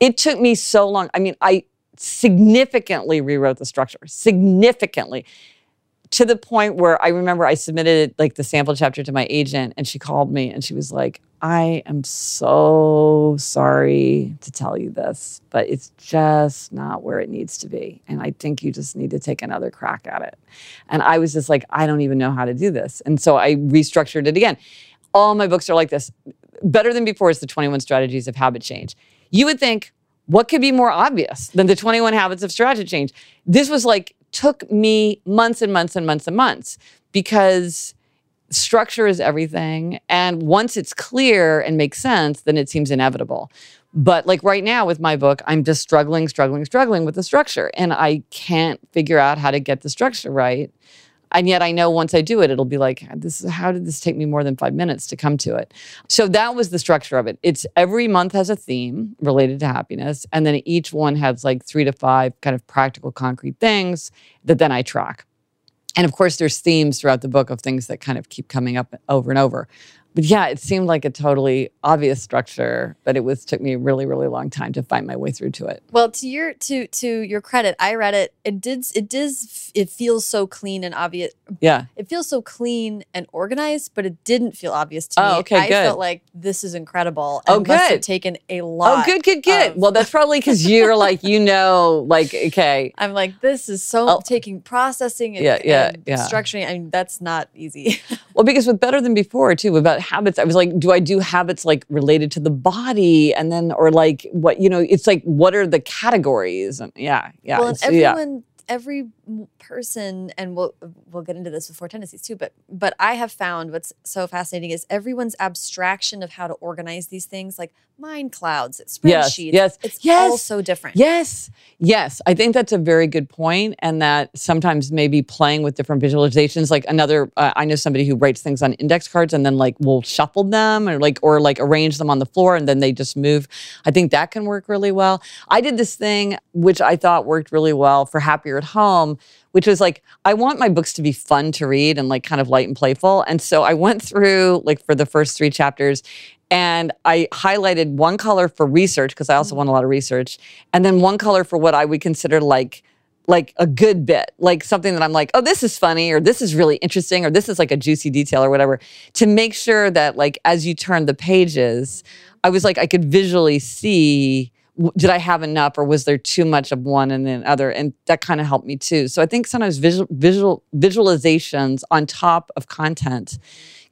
It took me so long. I mean, I significantly rewrote the structure, significantly to the point where I remember I submitted like the sample chapter to my agent and she called me and she was like, I am so sorry to tell you this, but it's just not where it needs to be. And I think you just need to take another crack at it. And I was just like, I don't even know how to do this. And so I restructured it again. All my books are like this. Better Than Before is the 21 Strategies of Habit Change. You would think, what could be more obvious than the 21 habits of strategy change? This was like, took me months and months and months and months because structure is everything. And once it's clear and makes sense, then it seems inevitable. But like right now with my book, I'm just struggling, struggling, struggling with the structure. And I can't figure out how to get the structure right. And yet I know once I do it, it'll be like, this how did this take me more than five minutes to come to it? So that was the structure of it. It's every month has a theme related to happiness. And then each one has like three to five kind of practical, concrete things that then I track. And of course, there's themes throughout the book of things that kind of keep coming up over and over. But yeah, it seemed like a totally obvious structure, but it was took me a really, really long time to find my way through to it. Well, to your to to your credit, I read it. It did it does it feels so clean and obvious. Yeah. It feels so clean and organized, but it didn't feel obvious to me. Oh, okay, I good. felt like this is incredible. Oh, and must have taken a oh, lot. Oh, good, good, good. of- Well, that's probably because you're like, you know, like, okay, I'm like, this is so Oh. taking processing and, Yeah, yeah, and yeah. structuring. I mean, that's not easy. Well, because with Better Than Before, too, about habits, I was like, do I do habits like related to the body? And then, or like what, you know, it's like, what are the categories? And yeah, yeah. well, and it's- yeah. Every person, and we'll we'll get into this before tendencies too. But but I have found what's so fascinating is everyone's abstraction of how to organize these things, like mind clouds, Yes, spreadsheets. yes, it's yes, all so different. Yes, yes. I think that's a very good point, and that sometimes maybe playing with different visualizations, like another, uh, I know somebody who writes things on index cards and then like will shuffle them or like or like arrange them on the floor and then they just move. I think that can work really well. I did this thing which I thought worked really well for Happier at Home, which was like I want my books to be fun to read and like kind of light and playful, and so I went through like for the first three chapters. And I highlighted one color for research because I also mm-hmm. want a lot of research, and then one color for what I would consider like like a good bit, like something that I'm like, oh, this is funny, or this is really interesting, or this is like a juicy detail, or whatever, to make sure that like as you turn the pages, I was like, I could visually see. Did I have enough, or was there too much of one and then other? And that kind of helped me too. So I think sometimes visual, visual visualizations on top of content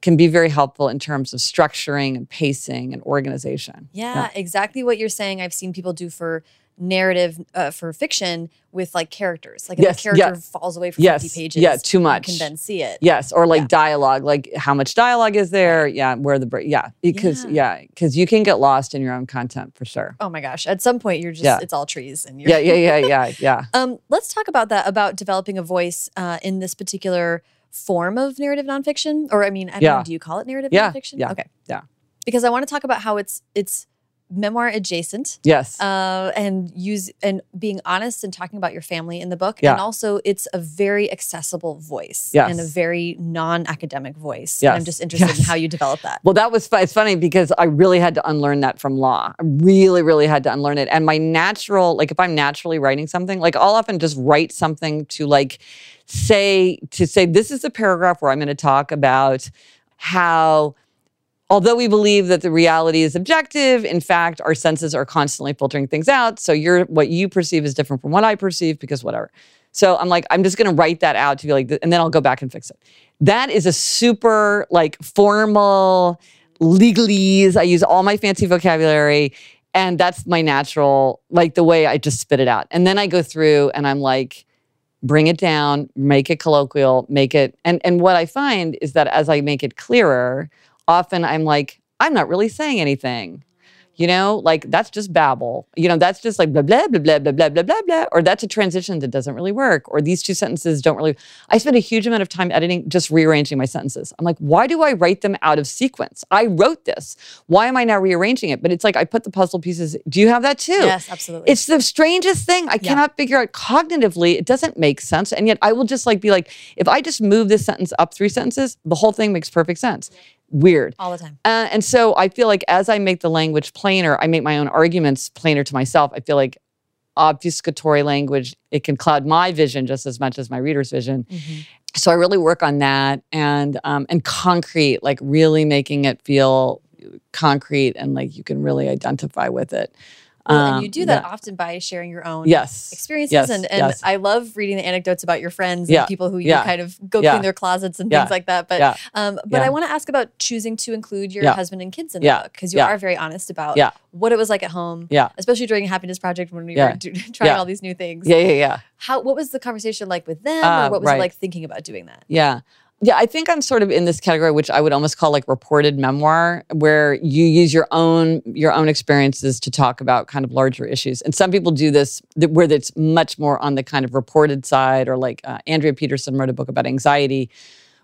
can be very helpful in terms of structuring and pacing and organization. Yeah, exactly what you're saying. I've seen people do for narrative uh, for fiction with like characters. Like if Yes, a character yeah. falls away for Yes, 50 pages, yeah, too much. You can then see it. Yes, or like Yeah. dialogue, like how much dialogue is there? Yeah, where the break? Yeah, because Yeah. yeah, because you can get lost in your own content for sure. Oh my gosh! At some point, you're just Yeah. it's all trees and you're Yeah, yeah, yeah, yeah, yeah. Um, let's talk about that about developing a voice uh, in this particular form of narrative nonfiction, or I mean, I don't Yeah. know, do you call it narrative Yeah, nonfiction? yeah, Okay. yeah. Because I want to talk about how it's it's memoir adjacent. Yes. Uh, and use and being honest and talking about your family in the book, Yeah. and also it's a very accessible voice Yes. and a very non-academic voice. And I'm just interested in how you develop that. Well, that was it's funny because I really had to unlearn that from law. I really, really had to unlearn it. And my natural, like if I'm naturally writing something, like I'll often just write something to like say to say this is a paragraph where I'm going to talk about how although we believe that the reality is objective, in fact, our senses are constantly filtering things out. So you're what you perceive is different from what I perceive because whatever. So I'm like, I'm just going to write that out to be like, and then I'll go back and fix it. That is a super like formal legalese. I use all my fancy vocabulary. And that's my natural, like the way I just spit it out. And then I go through and I'm like, bring it down, make it colloquial, make it and and what I find is that as I make it clearer, often I'm like, I'm not really saying anything. You know, like that's just babble. You know, that's just like blah, blah, blah, blah, blah, blah, blah, blah, blah. Or that's a transition that doesn't really work. Or these two sentences don't really. I spend a huge amount of time editing just rearranging my sentences. I'm like, why do I write them out of sequence? I wrote this. Why am I now rearranging it? But it's like I put the puzzle pieces. Do you have that too? Yes, absolutely. It's the strangest thing. I cannot figure out cognitively. It doesn't make sense. And yet I will just like be like, if I just move this sentence up three sentences, the whole thing makes perfect sense. Weird. all the time. Uh, and so I feel like as I make the language plainer, I make my own arguments plainer to myself. I feel like obfuscatory language, it can cloud my vision just as much as my reader's vision. So I really work on that and um, and concrete, like really making it feel concrete and like you can really identify with it. Well, Um, and you do that yeah. often by sharing your own Yes. experiences Yes, and, and yes. I love reading the anecdotes about your friends Yeah, and people who you yeah, kind of go yeah. clean their closets and Yeah, things like that. But yeah, um, but yeah. I want to ask about choosing to include your Yeah. husband and kids in the book because you yeah. are very honest about Yeah. what it was like at home, Yeah. especially during Happiness Project when we Yeah. were trying Yeah. all these new things. Yeah, yeah, yeah. How what was the conversation like with them, Ah, or what was right. it like thinking about doing that? Yeah. Yeah, I think I'm sort of in this category, which I would almost call like reported memoir, where you use your own your own experiences to talk about kind of larger issues. And some people do this where it's much more on the kind of reported side, or like uh, Andrea Petersen wrote a book about anxiety,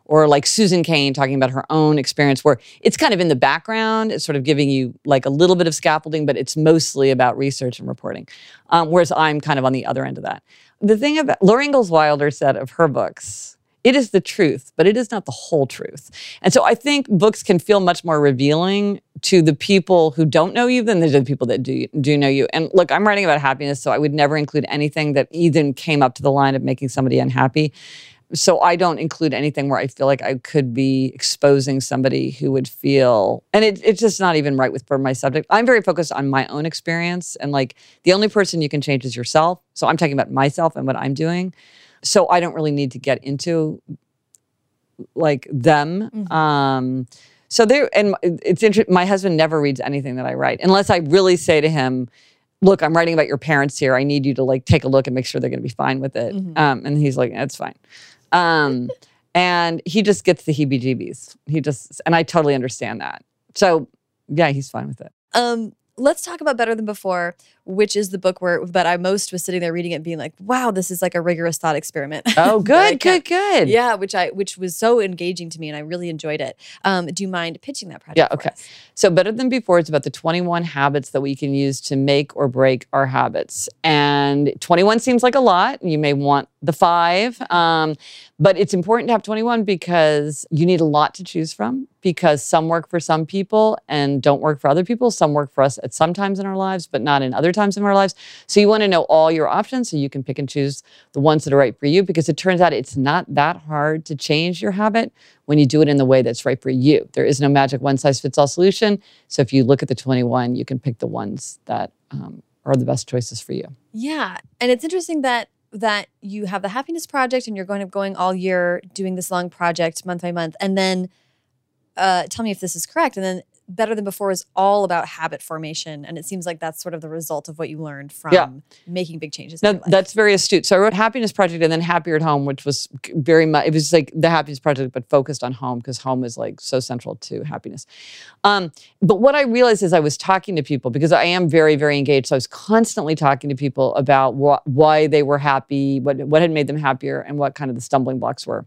or like Susan Cain talking about her own experience, where it's kind of in the background, it's sort of giving you like a little bit of scaffolding, but it's mostly about research and reporting. Um, whereas I'm kind of on the other end of that. The thing about Laura Ingalls Wilder said of her books, it is the truth, but it is not the whole truth. And so I think books can feel much more revealing to the people who don't know you than the people that do do know you. And look, I'm writing about happiness, so I would never include anything that even came up to the line of making somebody unhappy. So I don't include anything where I feel like I could be exposing somebody who would feel, and it, it's just not even right with for my subject. I'm very focused on my own experience, and like the only person you can change is yourself. So I'm talking about myself and what I'm doing. So I don't really need to get into like them. Um, so there, and it's interesting. My husband never reads anything that I write unless I really say to him, "Look, I'm writing about your parents here. I need you to like take a look and make sure they're going to be fine with it." Um, and he's like, "That's fine." Um, and he just gets the heebie-jeebies. He just, and I totally understand that. So yeah, he's fine with it. Um, let's talk about Better Than Before, which is the book where but I most was sitting there reading it, and being like, "Wow, this is like a rigorous thought experiment." Oh, good, good, good. Yeah, which I which was so engaging to me, and I really enjoyed it. Um, do you mind pitching that project? Yeah, okay. So, Better Than Before is about the 21 habits that we can use to make or break our habits. And 21 seems like a lot. And you may want the five. Um, but it's important to have 21 because you need a lot to choose from because some work for some people and don't work for other people. Some work for us at some times in our lives, but not in other times in our lives. So, you want to know all your options so you can pick and choose the ones that are right for you because it turns out it's not that hard to change your habit when you do it in the way that's right for you. There is no magic one size fits all solution. So if you look at the 21, you can pick the ones that um, are the best choices for you. Yeah, and it's interesting that that you have the happiness project and you're going to going all year doing this long project month by month, and then uh, tell me if this is correct. And then better than before is all about habit formation, and it seems like that's sort of the result of what you learned from Yeah. making big changes. Now, that's very astute. So I wrote Happiness Project and then Happier at Home, which was very much, it was like the Happiness Project, but focused on home because home is like so central to happiness. Um, but what I realized is I was talking to people because I am very, very engaged. So I was constantly talking to people about wh- why they were happy, what, what had made them happier, and what kind of the stumbling blocks were.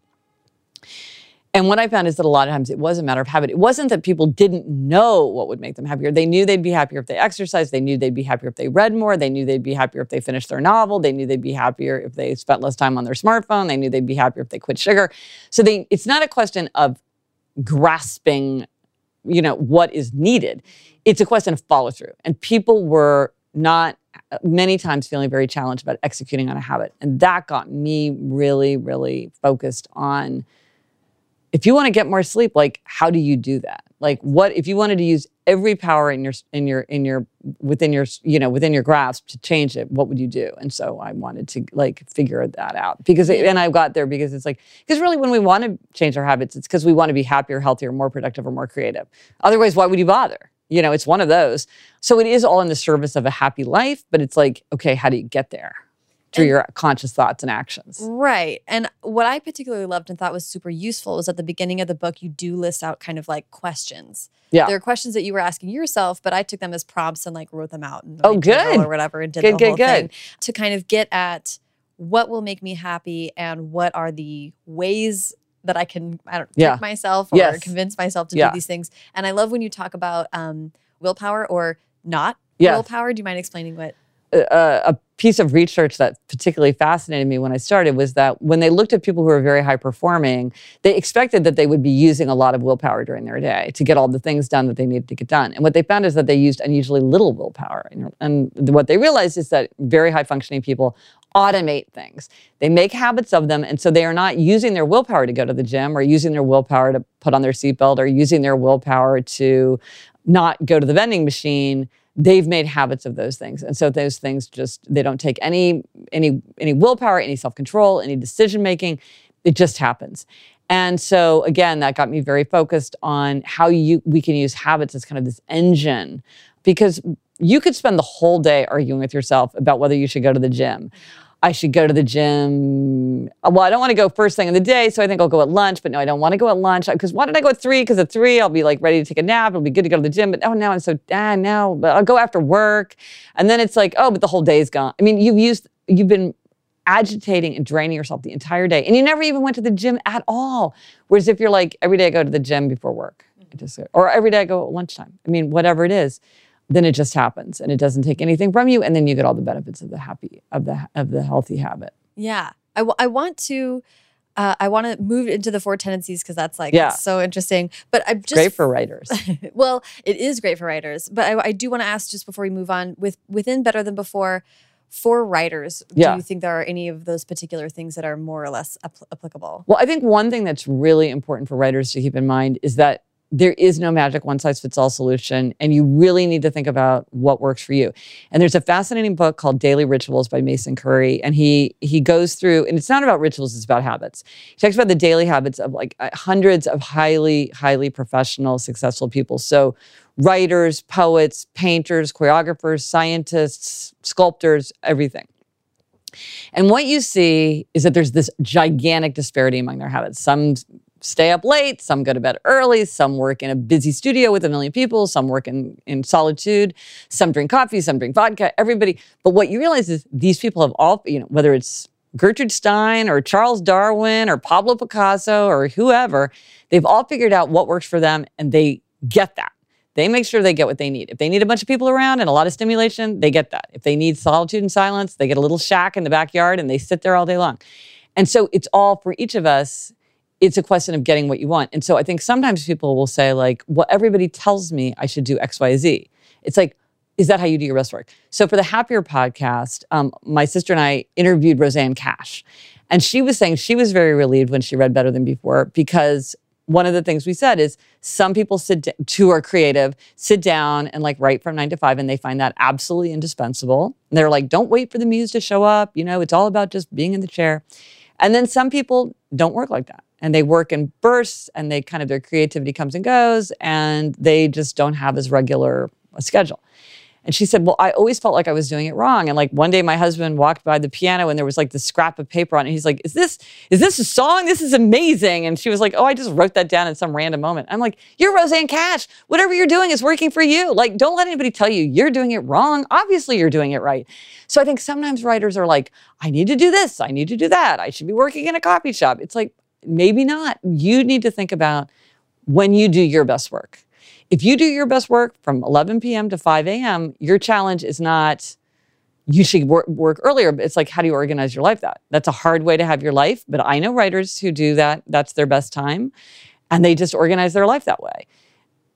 And what I found is that a lot of times it was a matter of habit. It wasn't that people didn't know what would make them happier. They knew they'd be happier if they exercised. They knew they'd be happier if they read more. They knew they'd be happier if they finished their novel. They knew they'd be happier if they spent less time on their smartphone. They knew they'd be happier if they quit sugar. So they, it's not a question of grasping, you know, what is needed. It's a question of follow through. And people were not many times feeling very challenged about executing on a habit. And that got me really, really focused on if you want to get more sleep like how do you do that? Like what if you wanted to use every power in your in your in your within your you know within your grasp to change it what would you do? And so i wanted to like figure that out because it, and i got there because it's like because really when we want to change our habits it's because we want to be happier healthier more productive or more creative. Otherwise why would you bother? You know it's one of those. So it is all in the service of a happy life but it's like okay how do you get there through And- your conscious thoughts and actions. Right. And what I particularly loved and thought was super useful was at the beginning of the book, you do list out kind of like questions. Yeah. There are questions that you were asking yourself, but I took them as prompts and like wrote them out in Oh, good. or whatever and did Good, the good, whole good. thing to kind of get at what will make me happy and what are the ways that I can I don't Yeah. trick myself or Yes. convince myself to Yeah. do these things. And I love when you talk about um, willpower or not Yes. willpower. Do you mind explaining what? A, piece of research that particularly fascinated me when I started was that when they looked at people who were very high performing, they expected that they would be using a lot of willpower during their day to get all the things done that they needed to get done. And what they found is that they used unusually little willpower. And what they realized is that very high functioning people automate things. They make habits of them. And so they are not using their willpower to go to the gym or using their willpower to put on their seatbelt or using their willpower to not go to the vending machine they've made habits of those things. And so those things just they don't take any any any willpower any self-control any decision making it just happens. And so again that got me very focused on how you we can use habits as kind of this engine. Because you could spend the whole day arguing with yourself about whether you should go to the gym I should go to the gym. Uh, well, I don't want to go first thing in the day, so I think I'll go at lunch. But no, I don't want to go at lunch uh, because why did I go at three? Because at three I'll be like ready to take a nap. It'll be good to go to the gym. But oh, now I'm so ah now. But I'll go after work, and then it's like oh, but the whole day's gone. I mean, you've used you've been agitating and draining yourself the entire day, and you never even went to the gym at all. Whereas if you're like every day I go to the gym before work, mm. I just or every day I go at lunchtime. I mean, whatever it is then it just happens and it doesn't take anything from you and then you get all the benefits of the happy of the of the healthy habit Yeah. I, w- I want to. Uh, I want to move into the four tendencies because that's like Yeah. so interesting. But I'm just great for writers well, it is great for writers. But I, I do want to ask just before we move on with within Better Than Before, for writers, Yeah. do you think there are any of those particular things that are more or less apl- applicable? well i think one thing that's really important for writers to keep in mind is that there is no magic one size fits all solution and you really need to think about what works for you. And there's a fascinating book called daily rituals by mason Currey and he he goes through and it's not about rituals it's about habits. He talks about the daily habits of like uh, hundreds of highly highly professional successful people. So writers poets painters choreographers scientists sculptors everything. And what you see is that there's this gigantic disparity among their habits. Some stay up late, some go to bed early, some work in a busy studio with a million people, some work in, in solitude, some drink coffee, some drink vodka, everybody. But what you realize is these people have all, you know, whether it's Gertrude Stein or Charles Darwin or Pablo Picasso or whoever, they've all figured out what works for them and they get that. They make sure they get what they need. If they need a bunch of people around and a lot of stimulation, they get that. If they need solitude and silence, they get a little shack in the backyard and they sit there all day long. And so it's all for each of us, it's a question of getting what you want. And so I think sometimes people will say, like, well, everybody tells me I should do X, Y, Z. It's like, is that how you do your best work? So for the Happier podcast, um, my sister and I interviewed Roseanne Cash. And she was saying she was very relieved when she read Better Than Before because one of the things we said is some people sit d- who are creative sit down and like write from nine to five and they find that absolutely indispensable and they're like don't wait for the muse to show up you know it's all about just being in the chair and then some people don't work like that and they work in bursts and they kind of their creativity comes and goes and they just don't have as regular a schedule and she said, Well, I always felt like I was doing it wrong. And like one day my husband walked by the piano and there was like this scrap of paper on it. He's like, Is this is this a song? This is amazing. And she was like, Oh, I just wrote that down in some random moment. I'm like, You're Roseanne Cash. Whatever you're doing is working for you. Like, don't let anybody tell you you're doing it wrong. Obviously, you're doing it right. So I think sometimes writers are like, I need to do this, I need to do that. I should be working in a coffee shop. It's like, maybe not. You need to think about when you do your best work. If you do your best work from 11 p.m. to 5 a.m., your challenge is not you should work, work earlier. It's like, how do you organize your life that? That's a hard way to have your life. But I know writers who do that. That's their best time. And they just organize their life that way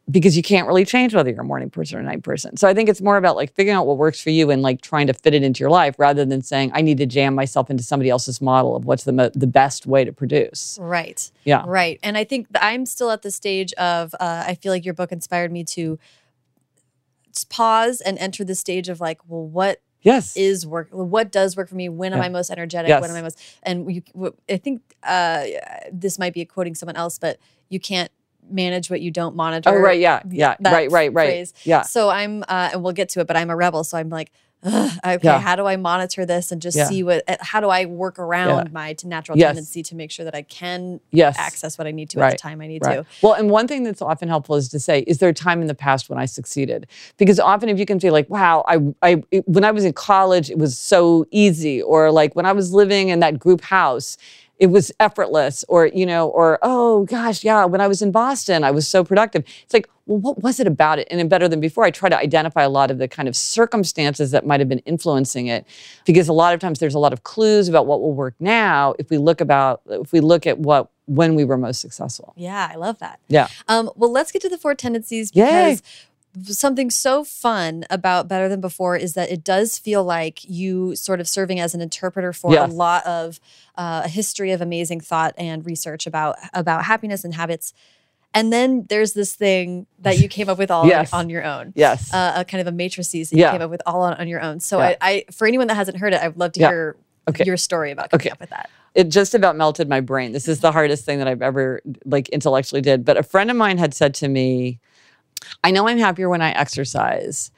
because you can't really change whether you're a morning person or a night person. So I think it's more about like figuring out what works for you and like trying to fit it into your life rather than saying, I need to jam myself into somebody else's model of what's the, mo- the best way to produce. Right. Yeah. Right. And I think I'm still at the stage of, uh, I feel like your book inspired me to pause and enter the stage of like, well, what Yes. is work? What does work for me? When am I most energetic? Yes. When am I most? And you, i think uh, this might be quoting someone else, but you can't manage what you don't monitor. oh, right. Yeah. Yeah. Right. Right. Right. phrase. Yeah. So I'm, uh, and we'll get to it, but I'm a rebel. So I'm like, "Ugh, okay, Yeah. how do I monitor this and just Yeah. see what? uh, How do I work around my t- natural Yes. tendency to make sure that I can Yes. access what I need to at the time I need Right. to? Well, and one thing that's often helpful is to say, is there a time in the past when I succeeded? Because often if you can say like, wow, I, I it- when I was in college, it was so easy, or like when I was living in that group house, it was effortless, or you know, or oh gosh, yeah, when I was in Boston, I was so productive. It's like, well, what was it about it? And in better than before, I try to identify a lot of the kind of circumstances that might have been influencing it, because a lot of times there's a lot of clues about what will work now if we look about if we look at what when we were most successful. Yeah, I love that. Yeah. Um, well, let's get to the four tendencies Yay. Something so fun about Better Than Before is that it does feel like you sort of serving as an interpreter for Yes. a lot of uh, a history of amazing thought and research about about happiness and habits. And then there's this thing that you came up with all Yes. on your own. Yes. Uh, a kind of a matrices that Yeah. you came up with all on, on your own. So Yeah. I, I, for anyone that hasn't heard it, I'd love to Yeah. hear Okay. your story about coming Okay. up with that. it just about melted my brain. This is the hardest thing that I've ever like intellectually did. But a friend of mine had said to me, I know I'm happier when I exercise.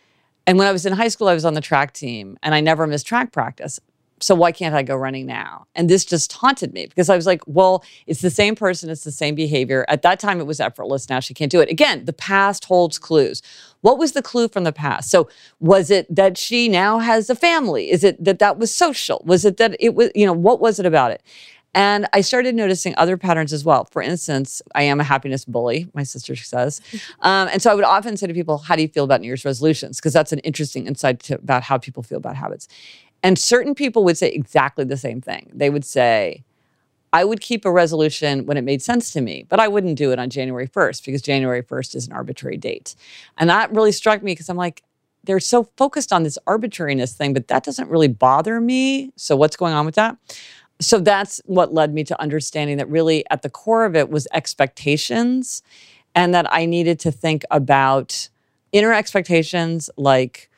And when I was in high school, I was on the track team and I never missed track practice. So why can't I go running now? And this just haunted me because I was like, well, it's the same person, it's the same behavior. At that time, it was effortless. Now she can't do it. Again, the past holds clues. What was the clue from the past? So was it that she now has a family? Is it that that was social? Was it that it was, you know, what was it about it? And I started noticing other patterns as well. For instance, I am a happiness bully, my sister says. Um, and so I would often say to people, How do you feel about New Year's resolutions? Because that's an interesting insight to, about how people feel about habits. And certain people would say exactly the same thing. They would say, I would keep a resolution when it made sense to me, but I wouldn't do it on January 1st because January 1st is an arbitrary date. And that really struck me because I'm like, they're so focused on this arbitrariness thing, but that doesn't really bother me. So, what's going on with that? So, that's what led me to understanding that really at the core of it was expectations and that I needed to think about inner expectations like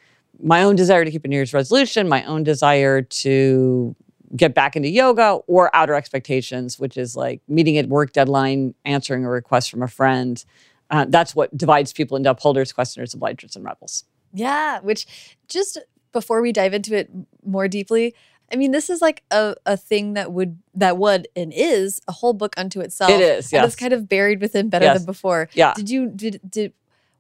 my own desire to keep a New Year's resolution, my own desire to get back into yoga, or outer expectations, which is like meeting a work deadline, answering a request from a friend. Uh, that's what divides people into upholders, questioners, obligers, and rebels. Yeah, which just before we dive into it more deeply, I mean, this is like a, a thing that would that would and is a whole book unto itself. It is, And it's kind of buried within better Yes. than before. Yeah. Did you did did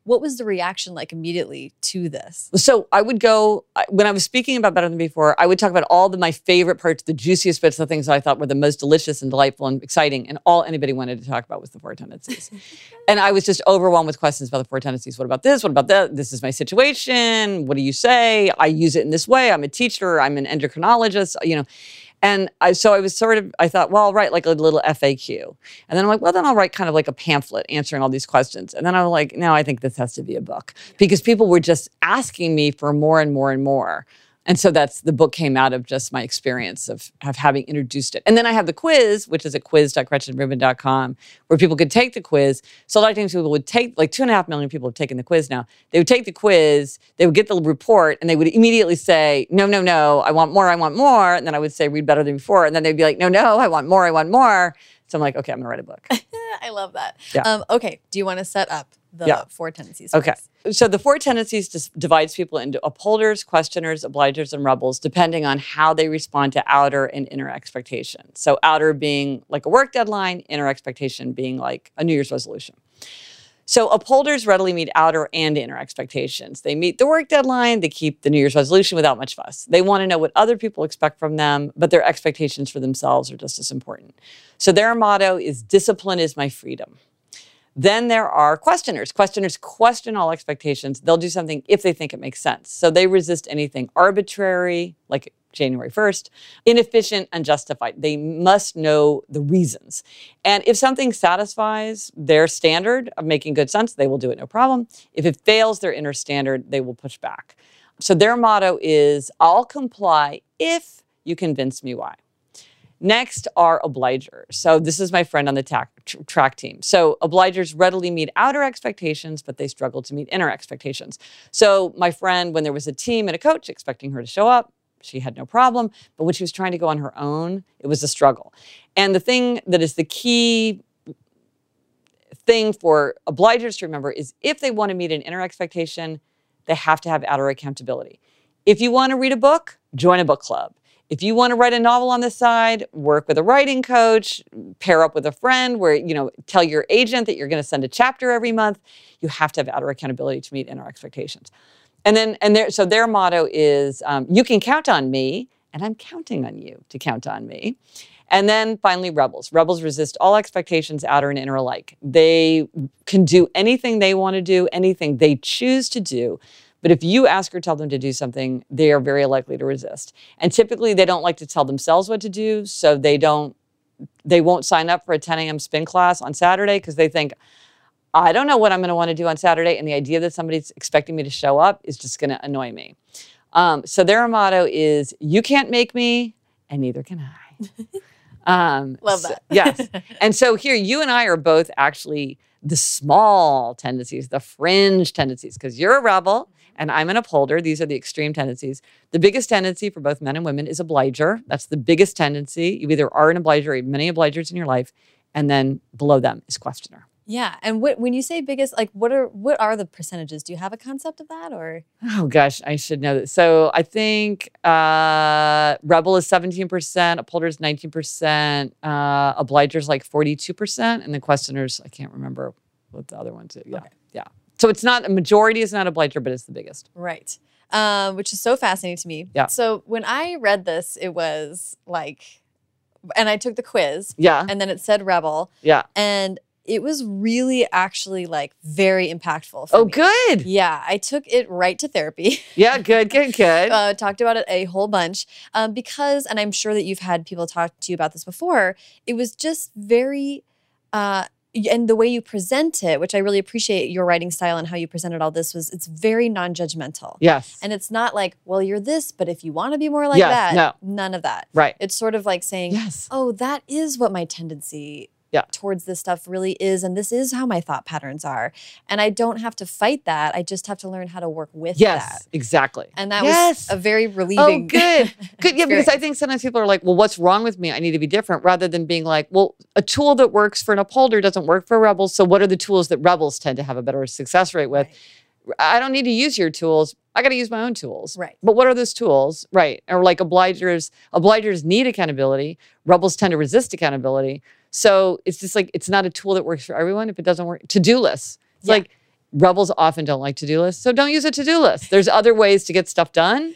what was the reaction like immediately to this? So I would go when I was speaking about better than before. I would talk about all the my favorite parts, the juiciest bits, the things that I thought were the most delicious and delightful and exciting, and all anybody wanted to talk about was the four tendencies. and I was just overwhelmed with questions about the four tendencies. What about this? What about that? This is my situation. What do you say? I use it in this way. I'm a teacher. I'm an endocrinologist. You know. And I, so I was sort of, I thought, well, I'll write like a little FAQ. And then I'm like, well, then I'll write kind of like a pamphlet answering all these questions. And then I'm like, no, I think this has to be a book because people were just asking me for more and more and more. And so that's the book came out of just my experience of, of having introduced it. And then I have the quiz, which is at quiz.gretchenrubin.com, where people could take the quiz. So a lot of times people would take, like two and a half million people have taken the quiz now. They would take the quiz, they would get the report, and they would immediately say, no, no, no, I want more, I want more. And then I would say, read better than before. And then they'd be like, no, no, I want more, I want more. So I'm like, okay, I'm gonna write a book. I love that. Yeah. Um, okay, do you want to set up the Yeah. four tendencies? Okay. please? So the four tendencies dis- divides people into upholders, questioners, obligers, and rebels, depending on how they respond to outer and inner expectations. So outer being like a work deadline, inner expectation being like a New Year's resolution. So upholders readily meet outer and inner expectations. They meet the work deadline, they keep the New Year's resolution without much fuss. They want to know what other people expect from them, but their expectations for themselves are just as important. So their motto is discipline is my freedom. Then there are questioners. Questioners question all expectations. They'll do something if they think it makes sense. So they resist anything arbitrary, like January 1st, inefficient, and unjustified. They must know the reasons. And if something satisfies their standard of making good sense, they will do it no problem. If it fails their inner standard, they will push back. So their motto is I'll comply if you convince me why. Next are obligers. So this is my friend on the tac- tr- track team. So obligers readily meet outer expectations, but they struggle to meet inner expectations. So my friend, when there was a team and a coach expecting her to show up, she had no problem. But when she was trying to go on her own, it was a struggle. And the thing that is the key thing for obligers to remember is if they want to meet an inner expectation, they have to have outer accountability. If you want to read a book, join a book club. If you want to write a novel on the side, work with a writing coach, pair up with a friend where, you know, tell your agent that you're going to send a chapter every month. You have to have outer accountability to meet inner expectations. And then, and their, so their motto is, um, you can count on me, and I'm counting on you to count on me. And then finally, rebels. Rebels resist all expectations, outer and inner alike. They can do anything they want to do, anything they choose to do. But if you ask or tell them to do something, they are very likely to resist. And typically, they don't like to tell themselves what to do, so they don't. They won't sign up for a 10 a.m. spin class on Saturday because they think, I don't know what I'm going to want to do on Saturday, and the idea that somebody's expecting me to show up is just going to annoy me. Um, so their motto is, "You can't make me, and neither can I." Um, Love so- that. yes. And so here, you and I are both actually the small tendencies, the fringe tendencies, because you're a rebel and I'm an upholder. These are the extreme tendencies. The biggest tendency for both men and women is obliger. That's the biggest tendency. You either are an obliger or many obligers in your life. And then below them is questioner. Yeah. And what when you say biggest, like what are what are the percentages? Do you have a concept of that or Oh gosh, I should know that. So I think uh, Rebel is 17%, Upholder is 19%, uh, is like 42%, and the Questioners, I can't remember what the other ones are. Yeah. Okay. Yeah. So it's not, a majority is not Obliger, but it's the biggest. Right. Um, which is so fascinating to me. Yeah. So when I read this, it was like, and I took the quiz, Yeah. and then it said rebel, Yeah. and it was really actually like very impactful. For Oh, me. good. Yeah, I took it right to therapy. Yeah, good, good, good. uh, talked about it a whole bunch um, because, and I'm sure that you've had people talk to you about this before. It was just very, uh, and the way you present it, which I really appreciate your writing style and how you presented all this, was it's very non-judgmental. yes. And it's not like, well, you're this, but if you want to be more like Yes, that, no. none of that. right. It's sort of like saying, Yes. oh, that is what my tendency Yeah. towards this stuff really is. And this is how my thought patterns are. And I don't have to fight that. I just have to learn how to work with Yes, that. exactly. And that yes. was a very relieving Oh, relieving. good. Good. Yeah, because I think sometimes people are like, well, what's wrong with me? I need to be different rather than being like, well, a tool that works for an upholder doesn't work for rebels. So, what are the tools that rebels tend to have a better success rate with? I don't need to use your tools. I got to use my own tools. Right. But what are those tools? Right. Or like obligers, obligers need accountability. Rebels tend to resist accountability. So it's just like, it's not a tool that works for everyone if it doesn't work. To do lists. It's Yeah. like rebels often don't like to do lists. So don't use a to do list. There's other ways to get stuff done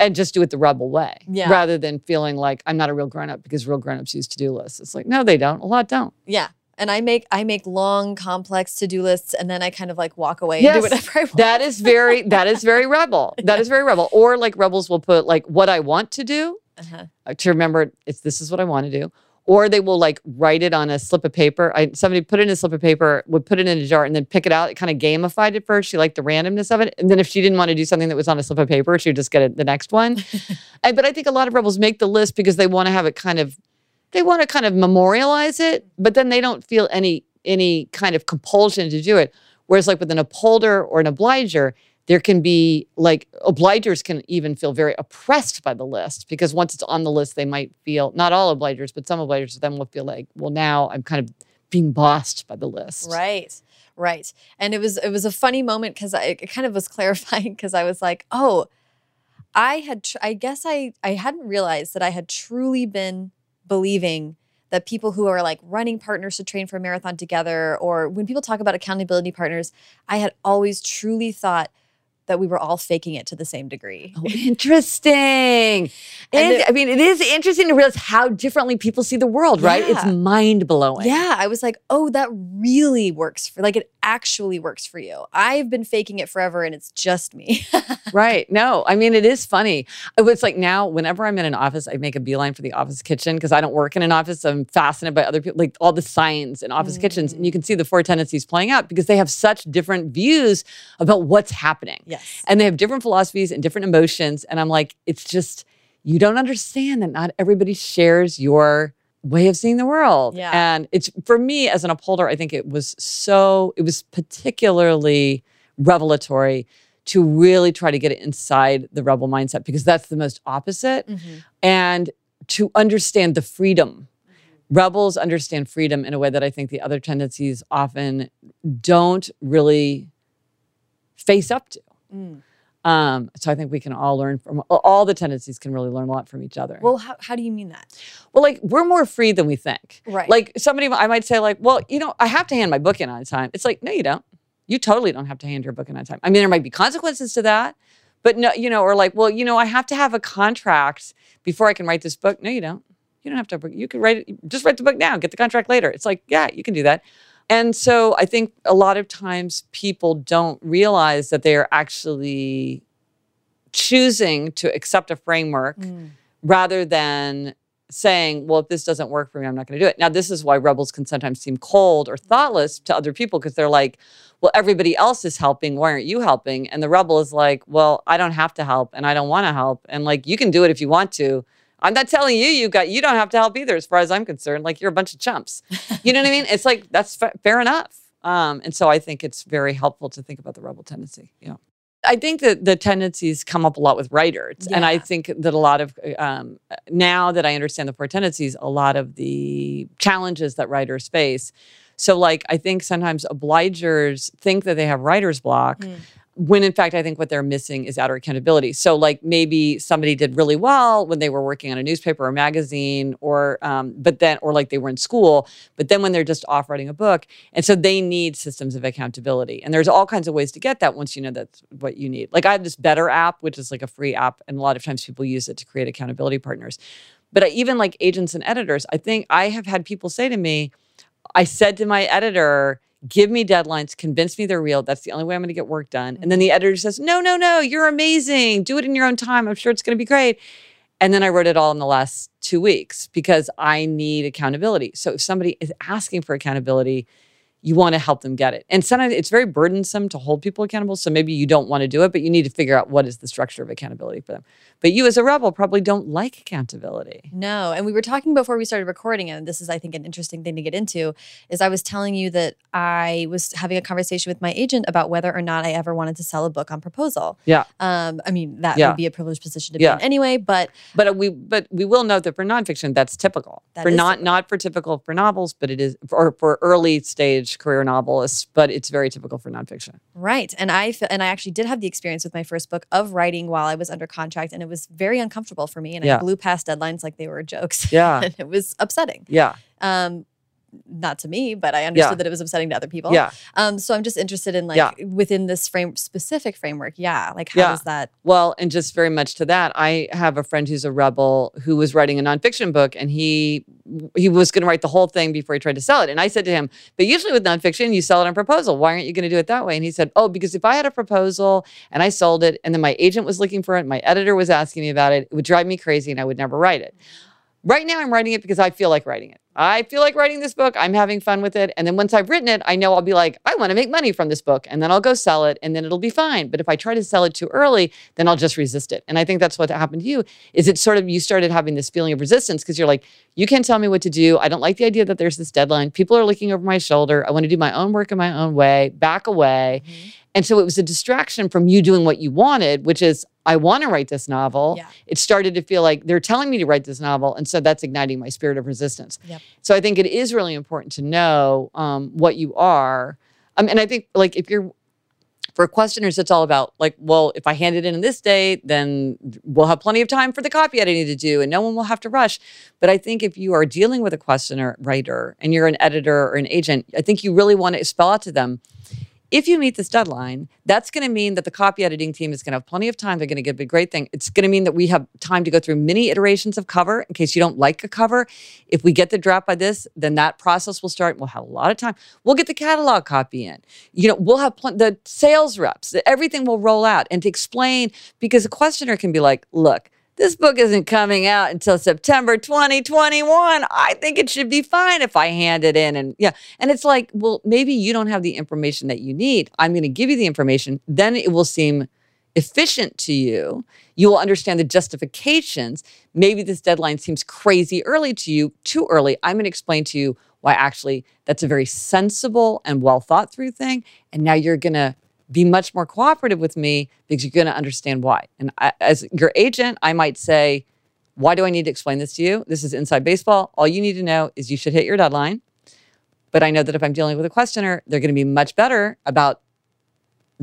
and just do it the rebel way Yeah. rather than feeling like I'm not a real grown up because real grown ups use to do lists. It's like, no, they don't. A lot don't. Yeah. And I make I make long, complex to-do lists and then I kind of like walk away Yes, and do whatever I want. That is very that is very rebel. That is very rebel. Or like rebels will put like what I want to do Uh-huh. uh, to remember it's this is what I want to do. Or they will like write it on a slip of paper. I somebody put it in a slip of paper, would put it in a jar, and then pick it out. It kind of gamified it first. She liked the randomness of it, and then if she didn't want to do something that was on a slip of paper, she would just get it, the next one. And- but I think a lot of rebels make the list because they want to have it kind of, they want to kind of memorialize it, but then they don't feel any any kind of compulsion to do it. Whereas like with an upholder or an obliger, there can be like obligers can even feel very oppressed by the list because once it's on the list, they might feel not all obligers, but some obligers then will feel like, well, now I'm kind of being bossed by the list. Right. Right. And it was it was a funny moment because I it kind of was clarifying because I was like, oh, I had I guess I I hadn't realized that I had truly been believing that people who are like running partners to train for a marathon together or when people talk about accountability partners, I had always truly thought that we were all faking it to the same degree. Oh, interesting. And it- I mean, it is interesting to realize how differently people see the world, right? It's mind blowing. Yeah, I was like, oh, that really works for like it actually works for you. I've been faking it forever and it's just me. Right. No, I mean, it is funny. It was like now, whenever I'm in an office, I make a beeline for the office kitchen because I don't work in an office. I'm fascinated by other people, like all the signs in office kitchens. And you mm. can see the four tendencies playing out because they have such different views about what's happening. yes. And they have different philosophies and different emotions. And I'm like, it's just, you don't understand that not everybody shares your way of seeing the world. Yeah. And it's for me as an upholder, I think it was so, it was particularly revelatory to really try to get it inside the rebel mindset because that's the most opposite. Mhm. And to understand the freedom. Rebels understand freedom in a way that I think the other tendencies often don't really face up to. Mm. Um, so I think we can all learn from all the tendencies can really learn a lot from each other. Well, how, how do you mean that? Well, like we're more free than we think. Right. Like somebody, I might say, like, well, you know, I have to hand my book in on time. It's like, no, you don't. You totally don't have to hand your book in on time. I mean, there might be consequences to that, but no, you know, or like, well, you know, I have to have a contract before I can write this book. No, you don't. You don't have to. You can write it. Just write the book now. Get the contract later. It's like, yeah, you can do that. And so I think a lot of times people don't realize that they are actually choosing to accept a framework Mm. rather than saying, well, if this doesn't work for me, I'm not going to do it. Now, this is why rebels can sometimes seem cold or thoughtless to other people because they're like, well, everybody else is helping. Why aren't you helping? And the rebel is like, well, I don't have to help and I don't want to help. And like, you can do it if you want to. I'm not telling you, you got, you don't have to help either, as far as I'm concerned. Like, you're a bunch of chumps. You know what I mean? It's like, that's fa- fair enough. Um, and so I think it's very helpful to think about the rebel tendency. Yeah. I think that the tendencies come up a lot with writers. And I think that a lot of, um, now that I understand the four tendencies, a lot of the challenges that writers face. So, like, I think sometimes obligers think that they have writer's block. Mm. When in fact, I think what they're missing is outer accountability. So, like maybe somebody did really well when they were working on a newspaper or magazine, or um, but then, or like they were in school, but then when they're just off writing a book, and so they need systems of accountability. And there's all kinds of ways to get that once you know that's what you need. Like I have this Better app, which is like a free app, and a lot of times people use it to create accountability partners. But I, even like agents and editors, I think I have had people say to me, I said to my editor, give me deadlines, convince me they're real. That's the only way I'm going to get work done. And then the mm-hmm. editor says, no, no, no, you're amazing. Do it in your own time. I'm sure it's going to be great. And then I wrote it all in the last two weeks because I need accountability. So if somebody is asking for accountability, you want to help them get it. And sometimes it's very burdensome to hold people accountable. So maybe you don't want to do it, but you need to figure out what is the structure of accountability for them. But you as a rebel probably don't like accountability. No, and we were talking before we started recording, and this is, I think, an interesting thing to get into. Is I was telling you that I was having a conversation with my agent about whether or not I ever wanted to sell a book on proposal. Yeah. Um, I mean, that Yeah. would be a privileged position to be Yeah. in anyway. But But we but we will note that for nonfiction, that's typical. That for not typical. not for typical for novels, but it is or for early stage career novelist, but it's very typical for nonfiction. Right. And I and I actually did have the experience with my first book of writing while I was under contract and it was very uncomfortable for me and Yeah. I blew past deadlines like they were jokes. Yeah. and it was upsetting. Yeah. Um not to me, but I understood Yeah. that it was upsetting to other people. Yeah. Um so I'm just interested in like Yeah. within this frame specific framework. Yeah. Like how Yeah. does that Well, and just very much to that, I have a friend who's a rebel who was writing a nonfiction book, and he he was going to write the whole thing before he tried to sell it. And I said to him, "But usually with nonfiction, you sell it on proposal. Why aren't you going to do it that way?" And he said, "Oh, because if I had a proposal and I sold it, and then my agent was looking for it, my editor was asking me about it, it would drive me crazy, and I would never write it." Right now, I'm writing it because I feel like writing it. I feel like writing this book. I'm having fun with it. And then once I've written it, I know I'll be like, I want to make money from this book. And then I'll go sell it and then it'll be fine. But if I try to sell it too early, then I'll just resist it. And I think that's what happened to you is it sort of you started having this feeling of resistance because you're like, you can't tell me what to do. I don't like the idea that there's this deadline. People are looking over my shoulder. I want to do my own work in my own way, back away. Mm-hmm. And so it was a distraction from you doing what you wanted, which is, I want to write this novel. Yeah. It started to feel like they're telling me to write this novel. And so that's igniting my spirit of resistance. Yep. So I think it is really important to know um, what you are. Um, and I think, like, if you're, for questioners, it's all about, like, well, if I hand it in on this date, then we'll have plenty of time for the copy editing to do and no one will have to rush. But I think if you are dealing with a questioner writer and you're an editor or an agent, I think you really want to spell out to them if you meet this deadline, that's going to mean that the copy editing team is going to have plenty of time. They're going to get a great thing. It's going to mean that we have time to go through many iterations of cover in case you don't like a cover. If we get the draft by this, then that process will start. We'll have a lot of time. We'll get the catalog copy in. You know, we'll have pl- the sales reps. Everything will roll out and to explain because a questioner can be like, look, this book isn't coming out until September 2021. I think it should be fine if I hand it in. And yeah. And it's like, well, maybe you don't have the information that you need. I'm going to give you the information. Then it will seem efficient to you. You will understand the justifications. Maybe this deadline seems crazy early to you, too early. I'm going to explain to you why actually that's a very sensible and well thought through thing. And now you're going to be much more cooperative with me because you're going to understand why. And I, as your agent, I might say, why do I need to explain this to you? This is inside baseball. All you need to know is you should hit your deadline. But I know that if I'm dealing with a questioner, they're going to be much better about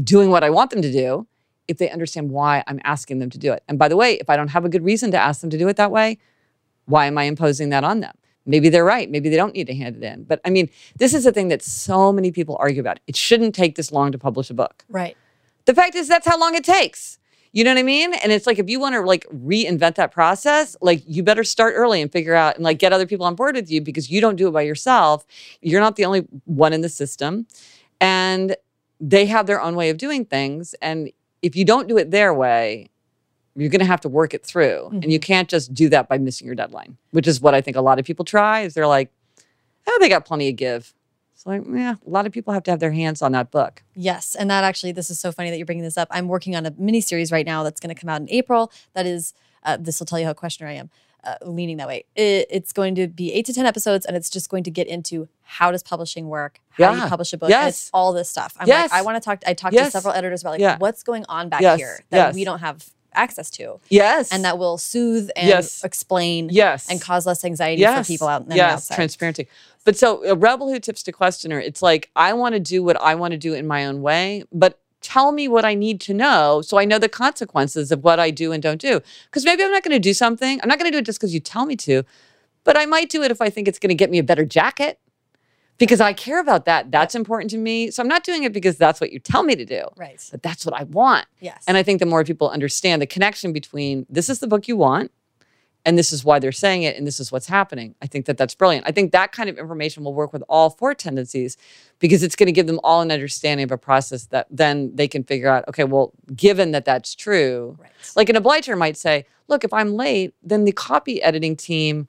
doing what I want them to do if they understand why I'm asking them to do it. And by the way, if I don't have a good reason to ask them to do it that way, why am I imposing that on them? Maybe they're right. Maybe they don't need to hand it in. But I mean, this is a thing that so many people argue about. It shouldn't take this long to publish a book. Right. The fact is, that's how long it takes. You know what I mean? And it's like if you want to like reinvent that process, like you better start early and figure out and like get other people on board with you because you don't do it by yourself. You're not the only one in the system. And they have their own way of doing things. And if you don't do it their way, you're going to have to work it through. And you can't just do that by missing your deadline, which is what I think a lot of people try is they're like, oh, they got plenty of give. It's like, yeah, a lot of people have to have their hands on that book. Yes, and that actually, this is so funny that you're bringing this up. I'm working on a mini series right now that's going to come out in April. That is, uh, this will tell you how questioner I am, uh, leaning that way. It, it's going to be eight to ten episodes, and it's just going to get into how does publishing work, how Yeah. you publish a book, Yes. all this stuff. I'm Yes. like, I want to talk. I talked Yes. to several editors about like Yeah. what's going on back Yes. here that we don't have access to, Yes. and that will soothe and Yes. explain yes. and cause less anxiety yes. for people out in the yes, outside. transparency. But so a rebel who tips to questioner, it's like I want to do what I want to do in my own way, but tell me what I need to know so I know the consequences of what I do and don't do. Because maybe I'm not going to do something. I'm not going to do it just because you tell me to, but I might do it if I think it's going to get me a better jacket because I care about that. That's important to me. So I'm not doing it because that's what you tell me to do, right. but that's what I want. Yes. And I think the more people understand the connection between this is the book you want and this is why they're saying it and this is what's happening, I think that that's brilliant. I think that kind of information will work with all four tendencies because it's going to give them all an understanding of a process that then they can figure out, okay, well, given that that's true, right. like an obliger might say, look, if I'm late, then the copy editing team,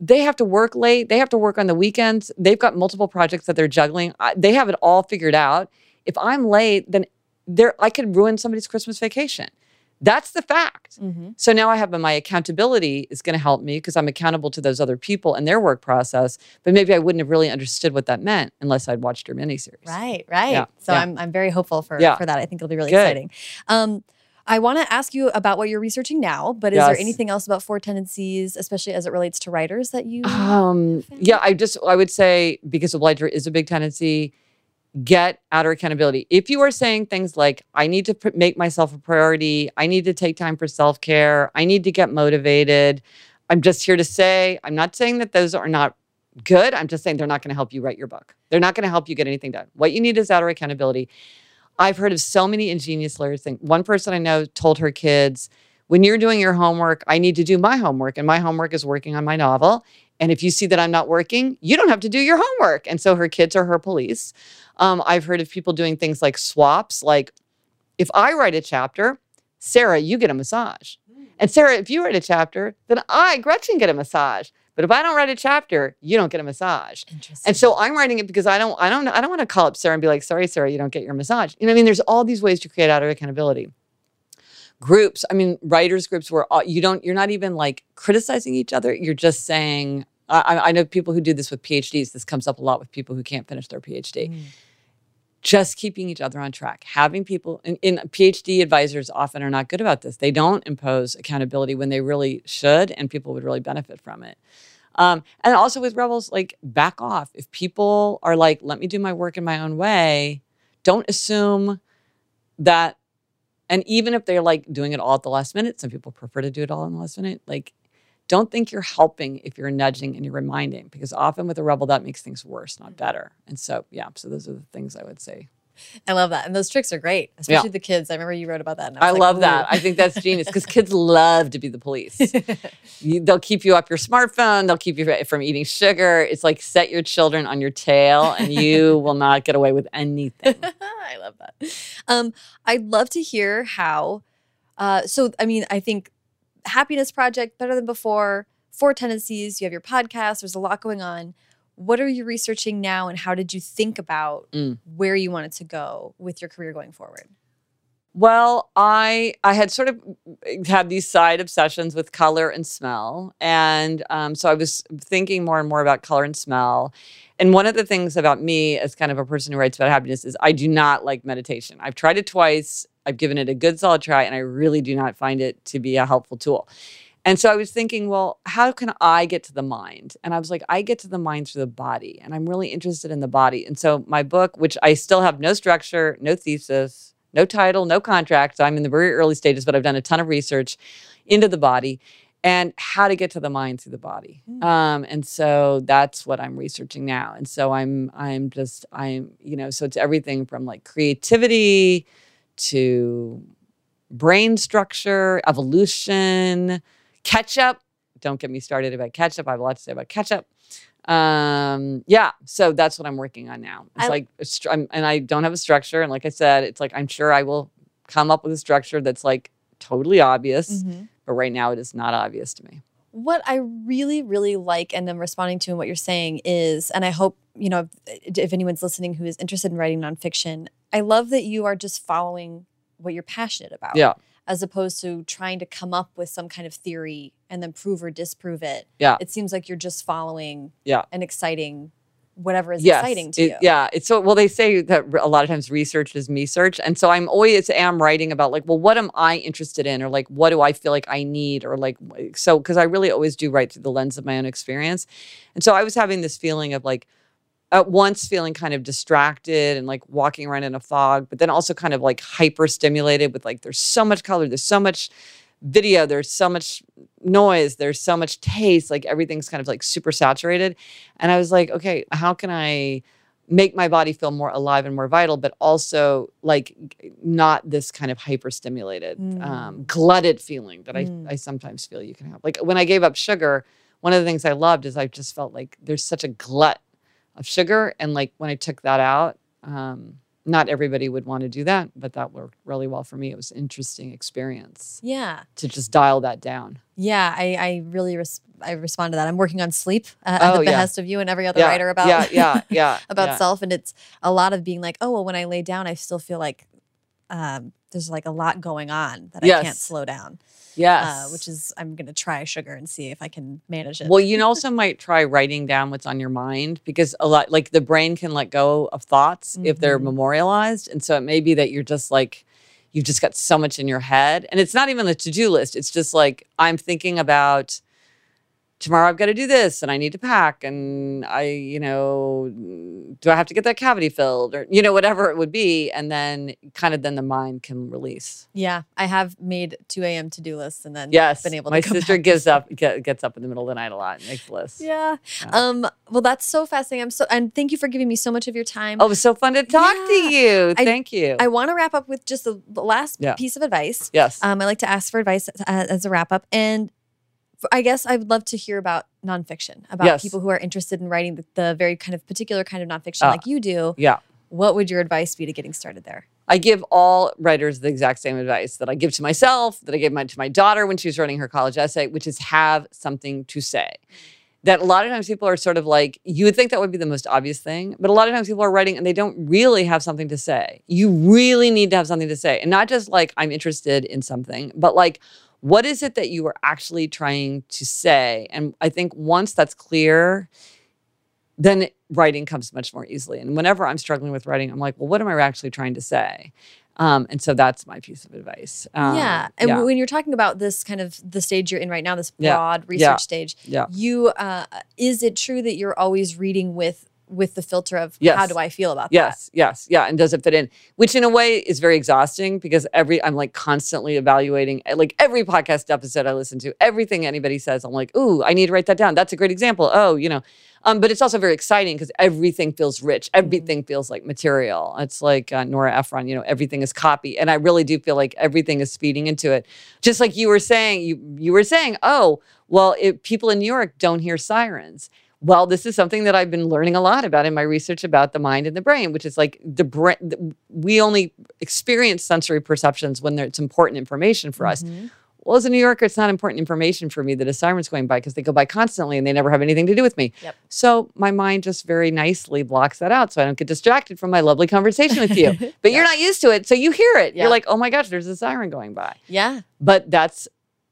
they have to work late. They have to work on the weekends. They've got multiple projects that they're juggling. I, they have it all figured out. If I'm late, then there I could ruin somebody's Christmas vacation. That's the fact. Mhm. So now I have my accountability is going to help me because I'm accountable to those other people and their work process. But maybe I wouldn't have really understood what that meant unless I'd watched your miniseries. Right, right. Yeah, So yeah. I'm I'm very hopeful for Yeah. for that. I think it'll be really Good. exciting. Um, I want to ask you about what you're researching now, but is there anything else about four tendencies, especially as it relates to writers, that you? Um, yeah, I just I would say because obliger is a big tendency, get outer accountability. If you are saying things like I need to make myself a priority, I need to take time for self care, I need to get motivated. I'm just here to say I'm not saying that those are not good. I'm just saying they're not going to help you write your book. They're not going to help you get anything done. What you need is outer accountability. I've heard of so many ingenious lawyers think. One person I know told her kids, when you're doing your homework, I need to do my homework, and my homework is working on my novel. And if you see that I'm not working, you don't have to do your homework. And so her kids are her police. Um, I've heard of people doing things like swaps, like if I write a chapter, Sarah, you get a massage. And Sarah, if you write a chapter, then I, Gretchen, get a massage. But if I don't write a chapter, you don't get a massage. Interesting. And so I'm writing it because I don't, I don't, I don't want to call up Sarah and be like, sorry, Sarah, you don't get your massage. You know, I mean, there's all these ways to create outer accountability. Groups, I mean, writers groups where all, you don't, you're not even like criticizing each other. You're just saying, I, I- know people who do this with PhDs. This comes up a lot with people who can't finish their PhD. Mm. Just keeping each other on track, having people, in, PhD advisors often are not good about this. They don't impose accountability when they really should, and people would really benefit from it. Um, and also with rebels, like back off. If people are like, let me do my work in my own way, don't assume that. And even if they're like doing it all at the last minute, some people prefer to do it all in the last minute. Like, don't think you're helping if you're nudging and you're reminding, because often with a rebel, that makes things worse, not better. And so, yeah, so those are the things I would say. I love that, and those tricks are great, especially the kids. I remember you wrote about that. I, I, like, love that. I think that's genius because kids love to be the police. You- they'll keep you off your smartphone. They'll keep you from eating sugar. It's like set your children on your tail, and you will not get away with anything. I love that. Um, I'd love to hear how. Uh, so, I mean, I think Happiness Project, Better Than Before, Four Tendencies, you have your podcast, there's a lot going on. What are you researching now, and how did you think about Mm. where you wanted to go with your career going forward? Well, I I had sort of had these side obsessions with color and smell, and um, so I was thinking more and more about color and smell. And one of the things about me, as kind of a person who writes about happiness, is I do not like meditation. I've tried it twice. I've given it a good solid try, and I really do not find it to be a helpful tool. And so I was thinking, well, how can I get to the mind? And I was like, I get to the mind through the body, and I'm really interested in the body. And so my book, which I still have no structure, no thesis, no title, no contract. I'm in the very early stages, but I've done a ton of research into the body and how to get to the mind through the body. Mm. Um, and so that's what I'm researching now. And so I'm I'm just I'm you know so it's everything from like creativity to brain structure, evolution, ketchup. Don't get me started about ketchup. I have a lot to say about ketchup. Um, yeah, so that's what I'm working on now. It's I- like, I'm, and I don't have a structure. And like I said, it's like I'm sure I will come up with a structure that's like totally obvious, Mhm. but right now it is not obvious to me. What I really, really like and I'm responding to in what you're saying is, and I hope, you know, if, if anyone's listening who is interested in writing nonfiction, I love that you are just following what you're passionate about. Yeah. As opposed to trying to come up with some kind of theory and then prove or disprove it. Yeah. It seems like you're just following Yeah. an exciting whatever is yes, exciting to it- you. Yeah, it's so well. They say that a lot of times research is me search, and so I'm always am writing about like, well, what am I interested in, or like, what do I feel like I need, or like, so because I really always do write through the lens of my own experience, and so I was having this feeling of like, at once feeling kind of distracted and like walking around in a fog, but then also kind of like hyper stimulated with like, there's so much color, there's so much video, there's so much noise, there's so much taste, like everything's kind of like super saturated. And I was like, okay, how can I make my body feel more alive and more vital, but also like not this kind of hyper stimulated, um, glutted feeling that Mm. I, I sometimes feel you can have. Like when I gave up sugar, one of the things I loved is I just felt like there's such a glut of sugar. And like when I took that out, um, not everybody would want to do that, but that worked really well for me. It was an interesting experience Yeah. to just dial that down. Yeah, I, I really res- I respond to that. I'm working on sleep uh, at Oh, the yeah. behest of you and every other yeah, writer about yeah, yeah, yeah, about yeah. self, and it's a lot of being like, oh well, when I lay down, I still feel like um, there's like a lot going on that I can't slow down. Yes, Uh, which is I'm gonna try sugar and see if I can manage it. Well, you also might try writing down what's on your mind because a lot, like the brain can let go of thoughts if they're Mhm. memorialized. And so it may be that you're just like, you've just got so much in your head. And it's not even a to do list. It's just like, I'm thinking about tomorrow I've got to do this and I need to pack and I, you know, do I have to get that cavity filled or, you know, whatever it would be. And then kind of then the mind can release. yeah, I have made 2 a.m. to do lists and then Yes. been able to my sister back gives up, get, gets up in the middle of the night a lot and makes lists. Yeah. Yeah. Um. Well, that's so fascinating. I'm so and thank you for giving me so much of your time. Oh, it was so fun to talk to you. I- Thank you. I want to wrap up with just the last Yeah. piece of advice. yes. Um, I like to ask for advice uh, as a wrap up, and I guess I would love to hear about nonfiction, about Yes. people who are interested in writing the, the very kind of particular kind of nonfiction Ah. like you do. yeah. What would your advice be to getting started there? I give all writers the exact same advice that I give to myself, that I gave my, to my daughter when she was writing her college essay, which is have something to say. That a lot of times people are sort of like, you would think that would be the most obvious thing, but a lot of times people are writing and they don't really have something to say. You really need to have something to say. And not just like, I'm interested in something, but like, what is it that you are actually trying to say? And I think once that's clear, then writing comes much more easily. And whenever I'm struggling with writing, I'm like, well, what am I actually trying to say? Um, and so that's my piece of advice. Um, yeah, and yeah, when you're talking about this kind of the stage you're in right now, this Yeah. broad research Yeah. stage, yeah. you uh, is it true that you're always reading with with the filter of how do I feel about this? Yes, yes, yeah, and does it fit in? Which in a way is very exhausting because every I'm like constantly evaluating eh, like every podcast episode I listen to, everything anybody says, I'm like, ooh, I need to write that down. That's a great example. Oh, you know. Um, but it's also very exciting because everything feels rich. Everything feels like material. It's like uh, Nora Ephron, you know, everything is copy, and I really do feel like everything is feeding into it. Just like you were saying, you you were saying, oh, well, if people in New York don't hear sirens. Well, this is something that I've been learning a lot about in my research about the mind and the brain, which is like the brain. We only experience sensory perceptions when it's important information for us. Mhm. Well, as a New Yorker, it's not important information for me that a siren's going by because they go by constantly and they never have anything to do with me. Yep. So my mind just very nicely blocks that out so I don't get distracted from my lovely conversation with you. But you're not used to it, so you hear it. Yeah. You're like, oh my gosh, there's a siren going by. Yeah. But that's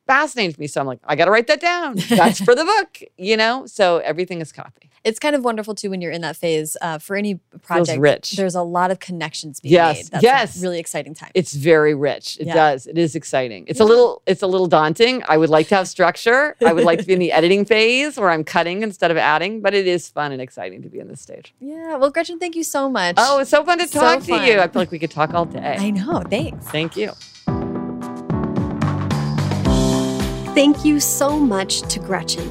fascinates me. So I'm like, I got to write that down. That's for the book, you know? So everything is copy. It's kind of wonderful too when you're in that phase uh, for any project. rich. There's a lot of connections being Yes, made. That's yes. a really exciting time. It's very rich. It Yeah. does. It is exciting. It's a little it's a little daunting. I would like to have structure. I would like to be in the editing phase where I'm cutting instead of adding, but it is fun and exciting to be in this stage. yeah. Well, Gretchen, thank you so much. Oh, it's so fun to So talk to you. I feel like we could talk all day. I know. Thanks. Thank you. Thank you so much to Gretchen.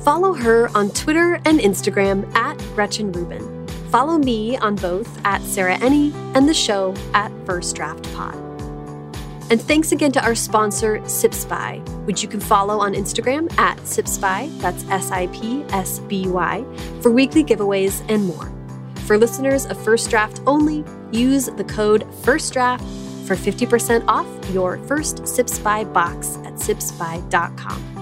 Follow her on Twitter and Instagram at Gretchen Rubin. Follow me on both at Sarah Enni and the show at First Draft Pod. And thanks again to our sponsor, Sips By, which you can follow on Instagram at Sips By, that's S I P S B Y, for weekly giveaways and more. For listeners of First Draft only, use the code FIRSTDRAFT for 50% off your first Sips By box at sipsby.com.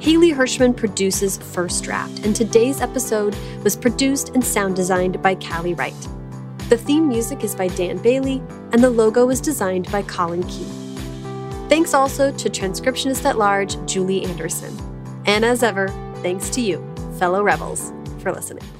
Haley Hirschman produces First Draft, and today's episode was produced and sound designed by Callie Wright. The theme music is by Dan Bailey, and the logo was designed by Colin Key. Thanks also to transcriptionist at large Julie Anderson. And as ever, thanks to you, fellow rebels, for listening.